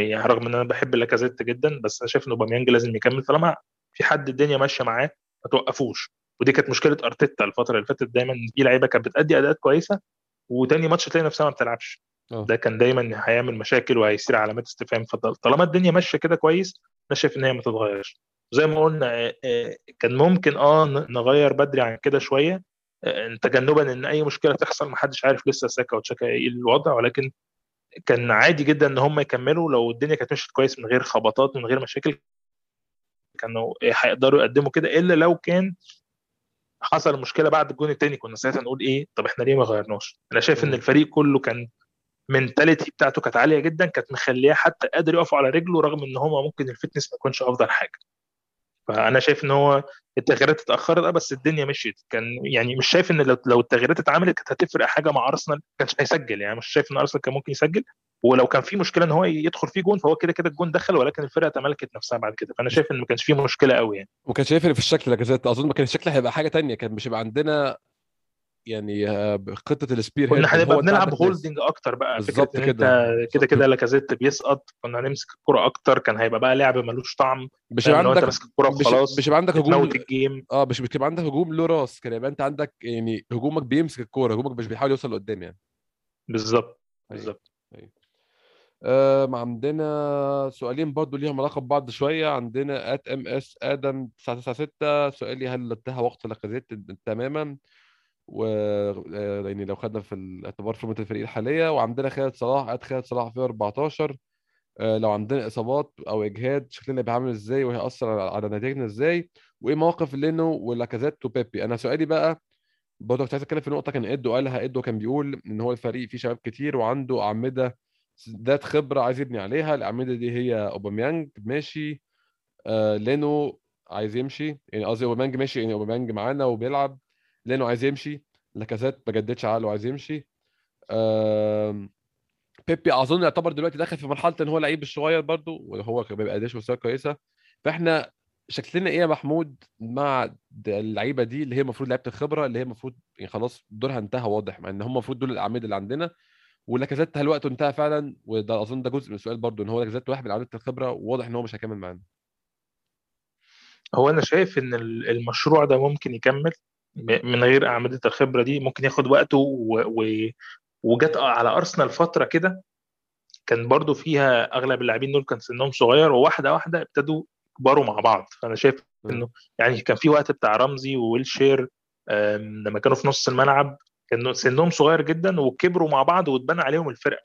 يعني رغم إن أنا بحب لاكازيت جدا بس أنا شايف ان أوباميانج لازم يكمل. طالما في حد الدنيا ماشية معاه ما توقفوش. ودي كانت مشكلة أرتيتا الفترة اللي فاتت دايما في لعيبة كانت بتأدي أداءات كويسة وتاني ماتش تلاقي نفسها ما بتلعبش. آه. ده كان دايما هيعمل مشاكل وهيصير علامات استفهام. فطالما الدنيا ماشية كده كويس أنا شايف إن هي ما تتغيرش. زي ما قلنا آه، آه، كان ممكن آه نغير بدري عن كده شوية آه، تجنبا إن أي مشكلة تحصل محدش عارف لسه ساكا وتشاكا إيه الوضع. ولكن كان عادي جدا إن هم يكملوا لو الدنيا كانت مشيت كويس من غير خبطات من غير مشاكل. كانوا هيقدروا يقدموا كده إلا لو كان حصل مشكلة بعد الجون الثاني كنا ساعتها نقول إيه؟ طب إحنا ليه ما غيرناش؟ أنا شايف إن. الفريق كله كان ال mentality بتاعته كانت عالية جدا كانت مخليه حتى قادر يقف على رجله رغم إن هو ممكن ال fitness ما يكونش أفضل حاجة. فأنا شايف إن هو التغييرات اتأخرت آه بس الدنيا مشيت. كان يعني مش شايف إن لو التغييرات اتعملت كانت هتفرق حاجة مع أرسنال كانش هيسجل. يعني مش شايف إن أرسنال كان ممكن يسجل. ولو كان في مشكلة إن هو يدخل فيه جون فهو كده كده الجون دخل ولكن الفرقة تملكت نفسها بعد كده. فأنا شايف إن ما كانش فيه مشكلة قوي يعني. وكان شايف في الشكل أظن ما كان الشكل هيبقى حاجة تانية. كان مش هيبقى عندنا يعني آه، خطة السبير كنا هنبقى بنلعب holding أكتر بقى بالظبط كده. كده كده لاكازيت بيسقط كنا هنمسك الكرة أكتر كان هيبقى بقى لعب ملوش طعم مش هيبقى عندك ماسك الكرة مش وخلاص مش هيبقى عندك هجوم ال game آه مش بتبقى عندك هجوم له راس كان يبقى أنت عندك يعني هجومك بيمسك الكورة هجومك مش بيحاول يوصل لقدام يعني. بالظبط أيوة. بالظبط. آه عندنا سؤالين برضو ليهم علاقة ببعض شوية. عندنا at M S آدم 996 سؤالي هل انتهى وقت لاكازيت تماما. و آه، يعني لو خدنا في الاعتبار فورمه الفريق الحالية وعندنا خالد صلاح اد خالد صلاح في 14 آه، لو عندنا إصابات أو إجهاد شكلنا هيبقى عامل إزاي؟ وهيأثر على نتائجنا إزاي؟ وإيه مواقف لينو ولاكازيت وبيبي أنا سؤالي بقى برضه كنت عايز أتكلم في نقطة كان إدو قالها إدو كان بيقول إن هو الفريق فيه شباب كتير وعنده أعمدة ذات خبرة عايز يبني عليها. الأعمدة دي هي أوباميانج ماشي. آه لينو عايز يمشي يعني قصدي أوباميانج ماشي يعني أوباميانج معانا وبيلعب. لينو عايز يمشي. لاكازيت ما جددش عقله عايز يمشي. بيبي أظن يعتبر دلوقتي داخل في مرحلة إن هو لعيب الصغير برضه وهو ما بيبقاش مستوى كويسة. فإحنا شكلنا إيه يا محمود مع اللعيبة دي اللي هي المفروض لعيبة الخبرة اللي هي المفروض يعني خلاص دورها انتهى واضح مع إن هم المفروض دول الاعمده اللي عندنا. ولاكازيت هل وقته انتهى فعلا؟ وده أظن ده جزء من السؤال برضه إن هو لاكازيت واحد من اعمده الخبرة وواضح إن هو مش هيكمل معانا. هو أنا شايف إن ال- المشروع ده ممكن يكمل. من غير أعمدة الخبرة دي ممكن ياخد وقته و... و... وجت على أرسنال فترة كده. كان برضو فيها أغلب اللاعبين دول كان سنهم صغير وواحدة واحدة ابتدوا يكبروا مع بعض. فأنا شايف إنه يعني كان في وقت بتاع رمزي وويلشير لما كانوا في نص الملعب كانوا سنهم صغير جدا وكبروا مع بعض واتبنى عليهم الفرقة.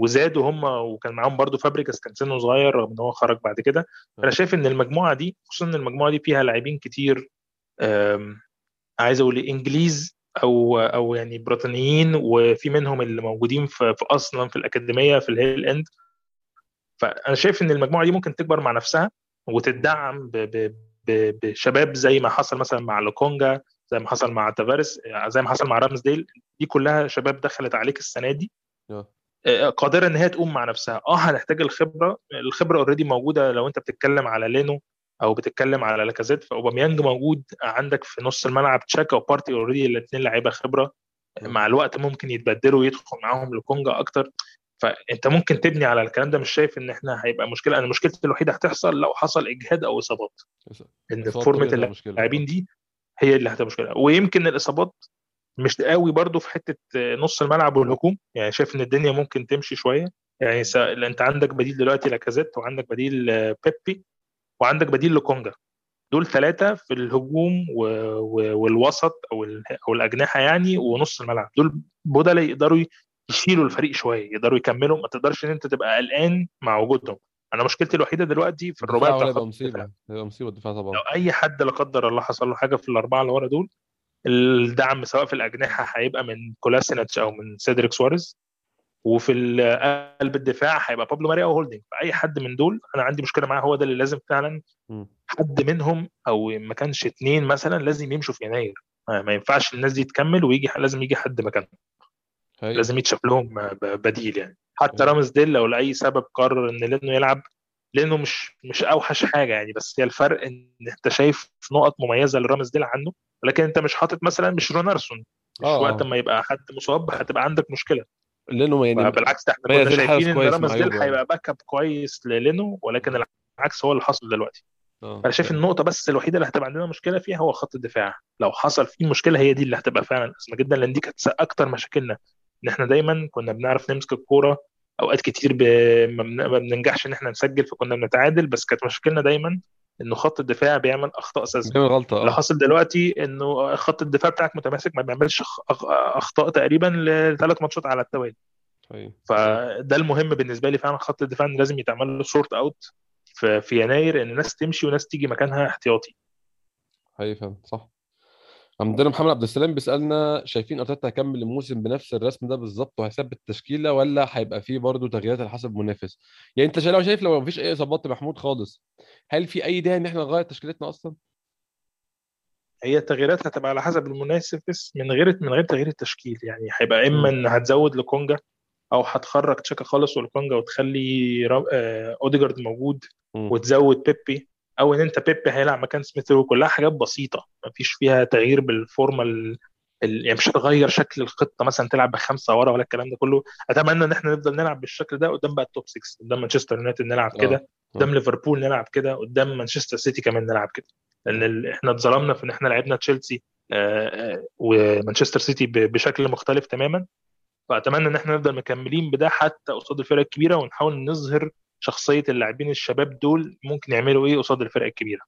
وزادوا هم وكان معاهم برضو فابريكاس كان سنه صغير رغم إن هو خرج بعد كده. أنا شايف إن المجموعة دي خصوصا إن المجموعة دي فيها لاعبين كتير عايز أقول إنجليز أو أو يعني بريطانيين وفي منهم اللي موجودين في, في أصلا في الأكاديمية في الهيل إند. فأنا شايف إن المجموعة دي ممكن تكبر مع نفسها وتدعم ب- ب- ب- بشباب زي ما حصل مثلا مع لوكونجا زي ما حصل مع تافاريس زي ما حصل مع رامزديل. دي كلها شباب دخلت عليك السنة دي. آه. آه، قادرة إن هي تقوم مع نفسها. آه هنحتاج الخبرة. الخبرة already موجودة لو أنت بتتكلم على لينو. أو بتتكلم على لاكازيت فأوباميانج موجود عندك في نص الملعب تشاكا وبارتي already الاثنين لعيبة خبرة. مع الوقت ممكن يتبدلوا ويدخل معاهم لوكونجا أكتر. فأنت ممكن تبني على الكلام ده مش شايف إن إحنا هيبقى مشكلة. أنا مشكلتي الوحيدة هتحصل لو حصل إجهاد أو إصابات. إن form. اللاعبين دي هي اللي هتبقى مشكلة. ويمكن الإصابات مش قوي برضو في حتة نص الملعب والهجوم. يعني شايف إن الدنيا ممكن تمشي شوية. يعني س... أنت عندك بديل دلوقتي لاكازيت وعندك بديل آه، بيبي. وعندك بديل لكونجا. دول ثلاثة في الهجوم و... و... والوسط أو ال... أو الأجنحة يعني ونص الملعب. دول بدلاء يقدروا يشيلوا الفريق شوية يقدروا يكملوا ما تقدرش إن أنت تبقى قلقان مع وجودهم. أنا مشكلتي الوحيدة دلوقتي في الرباعي بتاع ولا خط يبقى الدفاع. مصيبة هيبقى مصيبة الدفاع طبعا. لو أي حد لا قدر الله حصل له حاجة في الأربعة اللي ورا دول الدعم سواء في الأجنحة هيبقى من كولاسيناتش أو من سيدريك سواريز. وفي قلب الدفاع هيبقى بابلو ماري أو هولدنج فأي حد من دول أنا عندي مشكلة معاه هو ده اللي لازم فعلا. حد منهم أو ما كانش اتنين مثلا لازم يمشوا في يناير ما ينفعش الناس دي تكمل ويجي لازم يجي حد مكانهم. لازم يتشاف لهم بديل يعني حتى. رامزديل لو لأي سبب قرر إن لأنه يلعب لأنه مش مش أوحش حاجة يعني بس هي الفرق إن أنت شايف نقط مميزة لرامزديل عنه ولكن أنت مش حاطط مثلا مش رونارسون مش آه، وقت. ما يبقى حد مصاب هتبقى عندك مشكلة لأنه يعني بالعكس إحنا كنا شايفين إن رامزديل. هيبقى backup كويس للينو ولكن العكس هو اللي حصل دلوقتي آه. أنا شايف النقطة بس الوحيدة اللي هتبقى عندنا مشكلة فيها هو خط الدفاع لو حصل فيه مشكلة هي دي اللي هتبقى فعلا ازمه جدا لأن دي كانت أكتر مشاكلنا إن إحنا دايما كنا بنعرف نمسك الكورة أوقات كتير ب... ما بن- ما بننجحش إن إحنا نسجل فكنا بنتعادل بس كانت مشكلتنا دايما إنه خط الدفاع بيعمل أخطاء ساذجه بيعمل غلطة اللي آه حاصل دلوقتي إنه خط الدفاع بتاعك متماسك ما بيعملش أخطاء تقريبا لثلاث ماتشات على التوالي. هي. فده المهم بالنسبة لي فعلا خط الدفاع لازم يتعمل له sort out في, في يناير إن ناس تمشي وناس تيجي مكانها احتياطي. هي فاهم صح. عندنا محمد عبد السلام بيسألنا شايفين أرتيتا هيكمل الموسم بنفس الرسم ده بالظبط وهيثبت التشكيلة ولا هيبقى فيه برضه تغييرات على حسب المنافس؟ يعني أنت لو شايف لو مفيش أي إصابات محمود خالص هل في أي داعي إن إحنا نغير تشكيلتنا أصلا؟ هي التغييرات هتبقى على حسب المنافس من غير من غير تغيير التشكيل يعني هيبقى إما إن هتزود لوكونجا أو هتخرج تشاكا خالص ولكونجا وتخلي آه، أوديجارد موجود وتزود بيبي أو إن أنت بيبي هيلعب مكان سميث رو كلها حاجات بسيطة. مفيش فيها تغيير بال formation ال... ال... يعني مش هتغير شكل الخطة مثلا تلعب بخمسة ورا ولا الكلام ده كله. أتمنى إن إحنا نفضل نلعب بالشكل ده قدام بقى ال top 6 قدام مانشستر يونايتد نلعب آه. كده قدام ليفربول نلعب كده قدام مانشستر سيتي كمان نلعب كده. لأن ال... إحنا اتظلمنا في إن إحنا لعبنا تشيلسي آه، آه، ومانشستر سيتي ب... بشكل مختلف تماما. فأتمنى إن إحنا نفضل مكملين بده حتى قصاد الفرق الكبيرة ونحاول نظهر شخصية اللاعبين الشباب دول ممكن يعملوا إيه قصاد الفرق الكبيرة.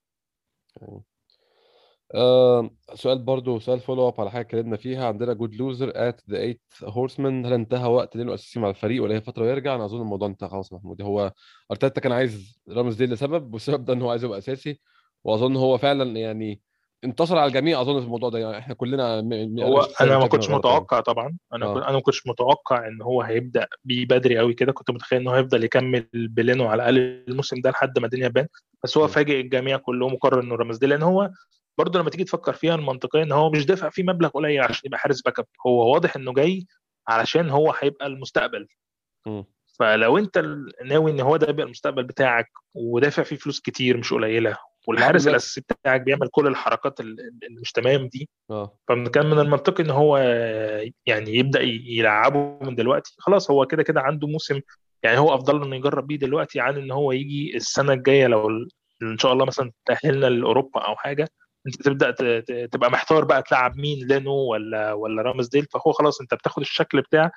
آه. سؤال برضو سؤال follow up على حاجة اتكلمنا فيها. عندنا جود لوزر at the eight horseman هل انتهى وقت لينو اساسي مع الفريق ولا هي فترة ويرجع؟ أنا أظن الموضوع انتهى خلاص محمود. هو أرتيتا كان عايز رامزديل لسبب والسبب ده إن هو عايز يبقى أساسي وأظن هو فعلا يعني انتصر على الجميع أظن في الموضوع ده يعني إحنا كلنا هو أنا ما كنتش متوقع طبعا أنا آه. أنا ما كنتش متوقع إن هو هيبدأ بيه بدري قوي كده كنت متخيل انه هيفضل يكمل بلينو على الأقل الموسم ده لحد ما الدنيا تبان. بس هو م- فاجئ الجميع كلهم وقرر إنه رامزديل لأن هو برضه لما تيجي تفكر فيها المنطقية إن هو مش دافع فيه مبلغ قليل عشان يبقى حارس backup هو واضح إنه جاي علشان هو هيبقى المستقبل. م. فلو أنت ناوي إن هو ده يبقى المستقبل بتاعك ودافع فيه فلوس كتير مش قليلة والحارس الأساسي بتاعك بيعمل كل الحركات اللي مش تمام دي. آه. فكان من المنطقي إن هو يعني يبدأ يلعبه من دلوقتي. خلاص هو كده كده عنده موسم يعني هو أفضل له إنه يجرب بيه دلوقتي عن إن هو يجي السنة الجاية لو إن شاء الله مثلا تأهلنا لأوروبا أو حاجة أنت تبدأ تبقى محتار بقى تلعب مين لينو ولا ولا رامزديل. فهو خلاص أنت بتاخد الشكل بتاع.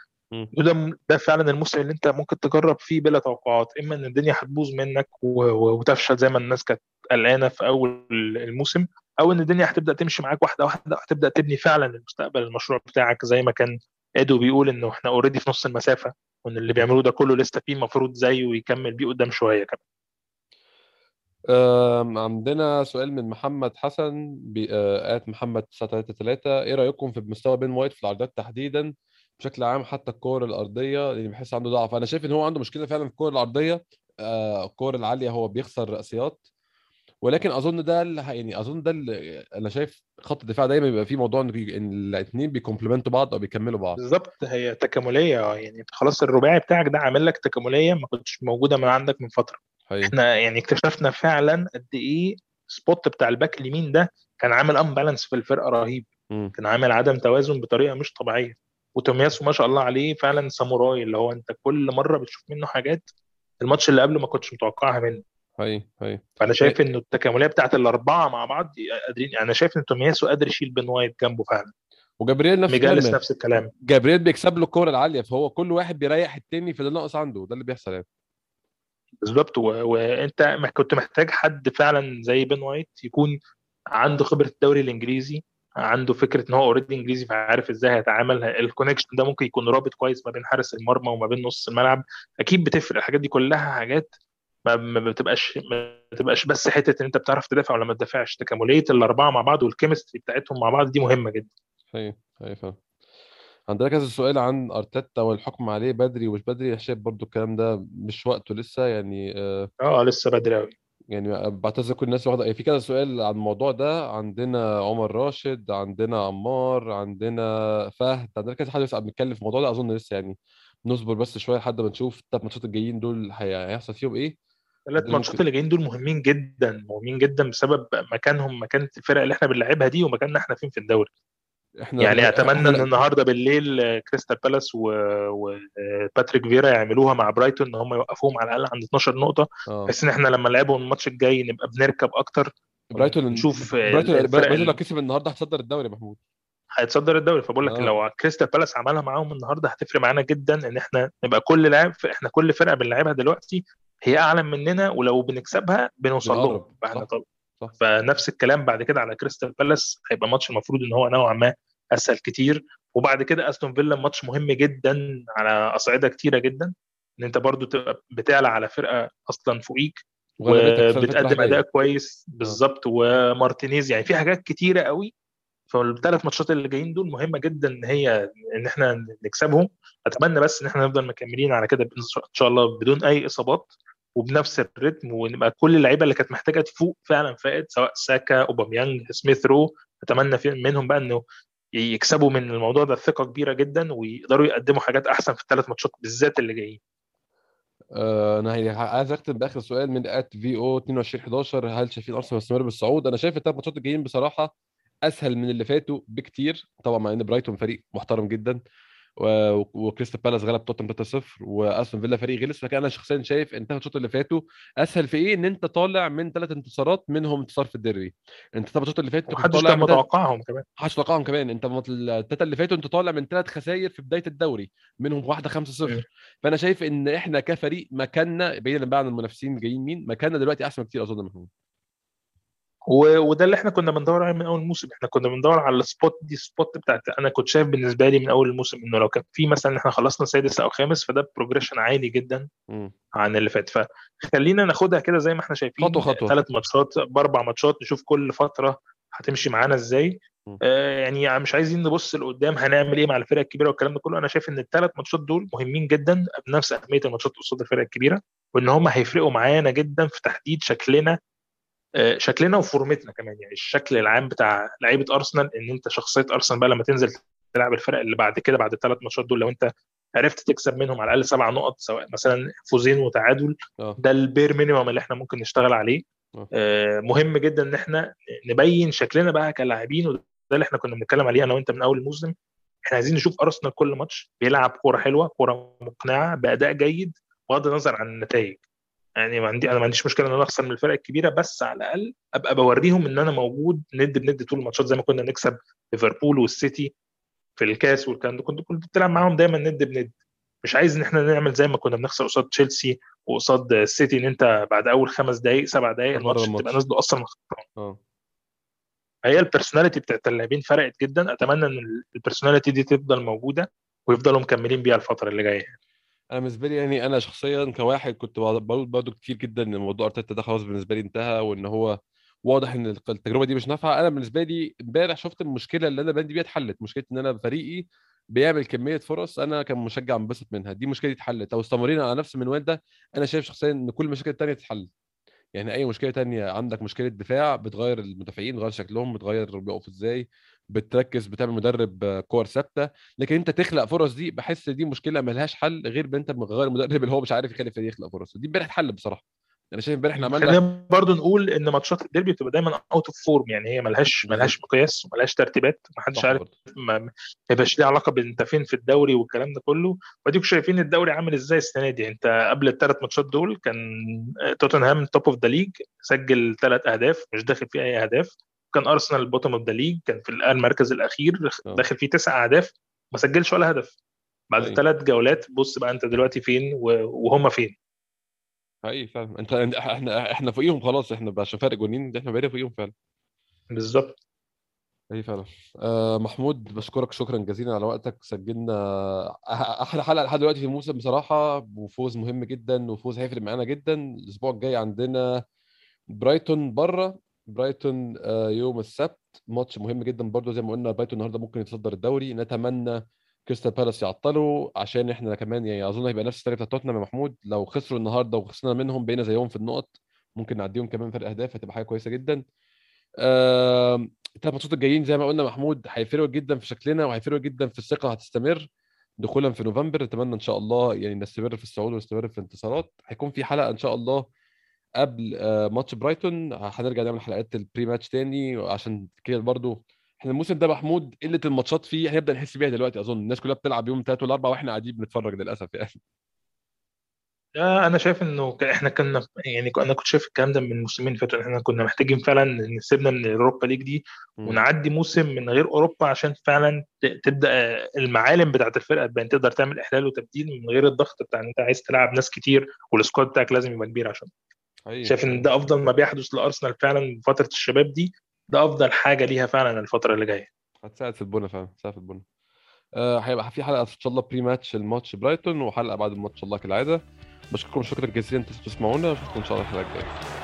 وده ده فعلا الموسم اللي أنت ممكن تجرب فيه بلا توقعات. إما إن الدنيا هتبوظ منك وتفشل زي ما الناس كانت قلقانة في أول الموسم أو إن الدنيا هتبدأ تمشي معاك واحدة واحدة وهتبدا تبني فعلا المستقبل المشروع بتاعك زي ما كان إدو بيقول إنه إحنا already في نص المسافة وإن اللي بيعملوه ده كله لسه فيه المفروض زيه ويكمل بيه قدام شوية كمان. عندنا سؤال من محمد حسن بي... آه، محمد 933 إيه رأيكم في مستوى بين وايت في العرضيات تحديدا بشكل عام حتى الكور الأرضية؟ لأني بحس عنده ضعف. أنا شايف إن هو عنده مشكلة فعلا في الكور الأرضية. آه، الكور العالية هو بيخسر رأسيات. ولكن أظن ده اللي يعني أظن ده اللي أنا شايف خط الدفاع دايما بيبقى فيه موضوع إن الاثنين بي complement وا بعض أو بيكملوا بعض. بالظبط هي تكاملية آه يعني خلاص الرباعي بتاعك ده عامل لك تكاملية ما كنتش موجودة من عندك من فترة. حقيقي. إحنا يعني اكتشفنا فعلا قد إيه spot بتاع الباك اليمين ده كان عامل imbalance في الفرقة رهيب. مم. كان عامل عدم توازن بطريقة مش طبيعية. وتومياسو ما شاء الله عليه فعلا ساموراي اللي هو أنت كل مرة بتشوف منه حاجات الماتش اللي قبله ما كنتش متوقعها منه. حقيقي حقيقي فأنا شايف إنه التكاملية بتاعت الأربعة مع بعض قادرين يعني أنا شايف إن تومياسو قادر يشيل بن وايت جنبه فعلا. وجابرييل نفس الكلام. ماجالهايس نفس الكلام. جابرييل بيكسب له الكور العالية فهو كل واحد بيريح التاني في اللي ناقص عنده ده اللي بيحصل يعني. بالظبط و... وأنت ما كنت محتاج حد فعلا زي بن وايت يكون عنده خبرة الدوري الإنجليزي عنده فكرة إن هو already إنجليزي فعارف إزاي هيتعامل ال connection ده ممكن يكون رابط كويس ما بين حارس المرمى وما بين نص الملعب. أكيد بتفرق الحاجات دي كلها حاجات ما ما بتبقاش ما بتبقاش بس حتة إن أنت بتعرف تدافع ولا ما تدافعش. تكاملية الأربعة مع بعض وال chemistry بتاعتهم مع بعض دي مهمة جدا. حقيقي حقيقي فعلا. عندنا كذا سؤال عن أرتيتا والحكم عليه بدري ومش بدري. شايف برضو الكلام ده مش وقته لسه يعني آه آه لسه بدري قوي يعني بعتذر كل الناس واخده يعني في كذا سؤال عن الموضوع ده. عندنا عمر راشد عندنا عمار عندنا فهد. عندنا كذا حد يسأل بنتكلم في الموضوع ده أظن لسه يعني نصبر بس شوية لحد ما نشوف الثلاث ماتشات الجايين دول هي- هيحصل فيهم إيه. الثلاث ماتشات. اللي جايين دول مهمين جدا مهمين جدا بسبب مكانهم مكانة الفرق اللي إحنا بنلعبها دي ومكاننا إحنا فين في الدوري. إحنا يعني أتمنى إحنا إن النهارده بالليل آه، كريستال بالاس وباتريك فيرا يعملوها مع برايتون إن هم يوقفوهم على الأقل عند 12 نقطة. آه. بحيث إن إحنا لما نلعبهم الماتش الجاي نبقى بنركب أكتر. برايتون ونشوف آه، برايتون برايتون لو كسب النهارده هتصدر الدوري يا محمود. هيتصدر الدوري. فبقول لك آه. لو كريستال بالاس عملها معاهم النهارده هتفرق معانا جدا إن إحنا نبقى كل لاعب إحنا كل فرقة بنلعبها دلوقتي هي اعلى مننا ولو بنكسبها بنوصل لهم. فاحنا صح. طب صح. فنفس الكلام بعد كده على كريستال بالاس. هيبقى ماتش المفروض إن هو نوعا ما أسهل كتير. وبعد كده أستون فيلا ماتش مهم جدا على أصعدة كتيرة جدا. إن أنت برضو تبقى بتعلى على فرقة أصلا فوقيك وبتقدم أداء كويس. آه. بالظبط. ومارتينيز يعني في حاجات كتيرة قوي. فالثلاث ماتشات اللي جايين دول مهمة جدا إن هي إن إحنا نكسبهم. أتمنى بس إن إحنا نفضل مكملين على كده ان شاء الله بدون أي إصابات. وبنفس الريتم ونبقى كل اللعيبة اللي كانت محتاجة تفوق فعلا فاقت سواء ساكا أوباميانج سميث رو اتمنى منهم بقى إنه يكسبوا من الموضوع ده ثقة كبيرة جدا ويقدروا يقدموا حاجات أحسن في الثلاث ماتشات بالذات اللي جايين. آه، أنا عايز أختم بآخر سؤال من ات في أو 2211 هل شايفين أرسنال مستمر بالصعود؟ أنا شايف الثلاث ماتشات الجايين بصراحة أسهل من اللي فاتوا بكتير طبعا مع إن برايتون فريق محترم جدا. وكريستال بالاس غلب توتنهام 3-0 وأستون فيلا فريق غلس. لكن أنا شخصيا شايف إن الثلاثة اللي فاتوا أسهل في إيه؟ إن أنت طالع من ثلاث انتصارات منهم انتصار في الديربي. أنت طبعا الثلاثة اللي فات محدش كان متوقعهم كمان. محدش متوقعهم كمان. أنت الثلاثه اللي فاتوا أنت طالع من ثلاث خسائر في بداية الدوري منهم واحدة 5-0 فأنا شايف إن إحنا كفريق مكاننا بعيدا بقى عن المنافسين جايين مين مكاننا دلوقتي أحسن كتير أظن محمود وده اللي إحنا كنا بندور عليه من أول الموسم. إحنا كنا بندور على ال spot دي spot بتاعت أنا كنت شايف بالنسبة لي من أول الموسم إنه لو كان في مثلا إحنا خلصنا سادس أو خامس فده progression عالي جدا م. عن اللي فات. فخلينا ناخدها كده زي ما إحنا شايفين خطوة خطوة. ثلاث ماتشات بأربع ماتشات نشوف كل فترة هتمشي معانا إزاي. آه يعني مش عايزين نبص لقدام هنعمل إيه مع الفرق الكبيرة والكلام ده كله. أنا شايف إن الثلاث ماتشات دول مهمين جدا بنفس أهمية الماتشات قصاد الفرق الكبيرة وإن هم هيفرقوا معانا جدا في تحديد شكلنا شكلنا وفورمتنا كمان يعني الشكل العام بتاع لعيبة أرسنال إن أنت شخصية أرسنال بقى لما تنزل تلعب الفرق اللي بعد كده بعد الثلاث ماتشات دول لو أنت عرفت تكسب منهم على الأقل سبع نقط سواء مثلا فوزين وتعادل أوه. ده ال bare minimum اللي إحنا ممكن نشتغل عليه أوه. آه مهم جدا إن إحنا نبين شكلنا بقى كلاعبين وده اللي إحنا كنا بنتكلم عليه أنا وأنت من أول الموسم إحنا عايزين نشوف أرسنال كل ماتش بيلعب كورة حلوة كورة مقنعة بأداء جيد بغض النظر عن النتائج يعني ما عندي أنا ما عنديش مشكلة إن أنا أخسر من الفرق الكبيرة بس على الأقل أبقى بوريهم إن أنا موجود ند بند طول الماتشات زي ما كنا نكسب ليفربول والسيتي في الكاس والكلام ده كنت كنت بتلعب معاهم دايما ند بند. مش عايز إن إحنا نعمل زي ما كنا بنخسر قصاد تشيلسي وقصاد السيتي إن أنت بعد أول خمس دقائق سبع دقائق الماتش تبقى نازلة أصلا خسران. آه. هي ال personality بتاعت اللاعبين فرقت جدا. أتمنى إن ال personality دي تفضل موجودة ويفضلوا مكملين بيها الفترة اللي جاية. أنا بالنسبة لي يعني أنا شخصيا كواحد كنت بقول برضه كتير جدا إن موضوع أرتيتا ده خلاص بالنسبة لي انتهى وإن هو واضح إن التجربة دي مش نافعة. أنا بالنسبة لي امبارح شفت المشكلة اللي أنا بندي بيها اتحلت مشكلة إن أنا فريقي بيعمل كمية فرص أنا كمشجع انبسط منها دي مشكلة اتحلت. لو استمرينا على نفس المنوال ده أنا شايف شخصيا إن كل المشاكل الثانية تتحل. يعني أي مشكلة تانية عندك مشكلة دفاع بتغير المدافعين بتغير شكلهم بتغير بيقفوا إزاي بتركز بتعمل مدرب كور ثابتة لكن أنت تخلق فرص دي بحس دي مشكلة ملهاش حل غير بان انت مغير المدرب اللي هو مش عارف يخلي الفريق يخلق فرص. دي امبارح اتحل بصراحة. أنا شايف امبارح إحنا عملنا خلينا برضه نقول إن ماتشات الديربي بتبقى دايما out of form يعني هي ملهاش ملهاش مقياس وملهاش ترتيبات ما حدش عارف ما يبقاش ليه علاقة بأنت فين في الدوري والكلام ده كله. وأديكم شايفين الدوري عامل إزاي السنة دي. أنت قبل الثلاث ماتشات دول كان توتنهام top of the league سجل ثلاث أهداف مش داخل فيه أي أهداف. كان أرسنال bottom of the league كان في المركز الأخير آه. داخل فيه تسع أهداف ما سجلش ولا هدف. بعد ثلاث جولات بص بقى أنت دلوقتي فين وهم فين. حقيقي فعلا. أنت إحنا إحنا فوقيهم خلاص إحنا عشان فارق جونين إحنا بقينا فوقيهم فعلا. بالظبط. اي فعلا. آه محمود بشكرك شكرا جزيلا على وقتك. سجلنا أحلى حلقة لحد دلوقتي في الموسم بصراحة وفوز مهم جدا وفوز هيفرق معانا جدا. الأسبوع الجاي عندنا برايتون بره برايتون آه يوم السبت. ماتش مهم جدا برضو زي ما قلنا برايتون النهارده ممكن يتصدر الدوري. نتمنى كريستال بالاس يعطلوا عشان إحنا كمان يعني أظن هيبقى نفس الطريقة بتاعت توتنهام يا محمود. لو خسروا النهارده وخسرنا منهم بقينا زيهم في النقط ممكن نعديهم كمان فرق أهداف هتبقى حاجة كويسة جدا. الثلاث ماتشات الجايين زي ما قلنا محمود هيفرقوا جدا في شكلنا وهيفرقوا جدا في الثقة هتستمر دخولا في نوفمبر. نتمنى إن شاء الله يعني نستمر في الصعود ونستمر في الانتصارات. هيكون في حلقة إن شاء الله قبل آه، ماتش برايتون هنرجع نعمل حلقات ال pre-match تاني عشان كده برضو. إحنا الموسم ده محمود قلة الماتشات فيه هنبدأ نحس بيها دلوقتي أظن. الناس كلها بتلعب يوم ثلاث ولا أربع وإحنا قاعدين بنتفرج للأسف يعني. أنا شايف إنه إحنا كنا يعني أنا كنت شايف الكلام ده من الموسمين اللي فاتوا. إحنا كنا محتاجين فعلا نسيبنا من ال Europa League دي ونعدي موسم من غير أوروبا عشان فعلا تبدأ المعالم بتاعت الفرقة تبان تقدر تعمل إحلال وتبديل من غير الضغط بتاع إن أنت عايز تلعب ناس كتير وال squad بتاعك لازم يبقى كبير عشان. شايف إن ده أفضل ما بيحدث لأرسنال فعلا فترة الشباب دي ده أفضل حاجة ليها فعلا الفترة اللي جاية. هتساعد في البنى فعلا هتساعد في البنى. آه هيبقى في حلقة إن شاء الله بري ماتش الماتش برايتون وحلقة بعد الماتش الله كالعادة. بشكركم شكرا جزيلا أنتم تسمعونا اشوفكم إن شاء الله الحلقة الجاية.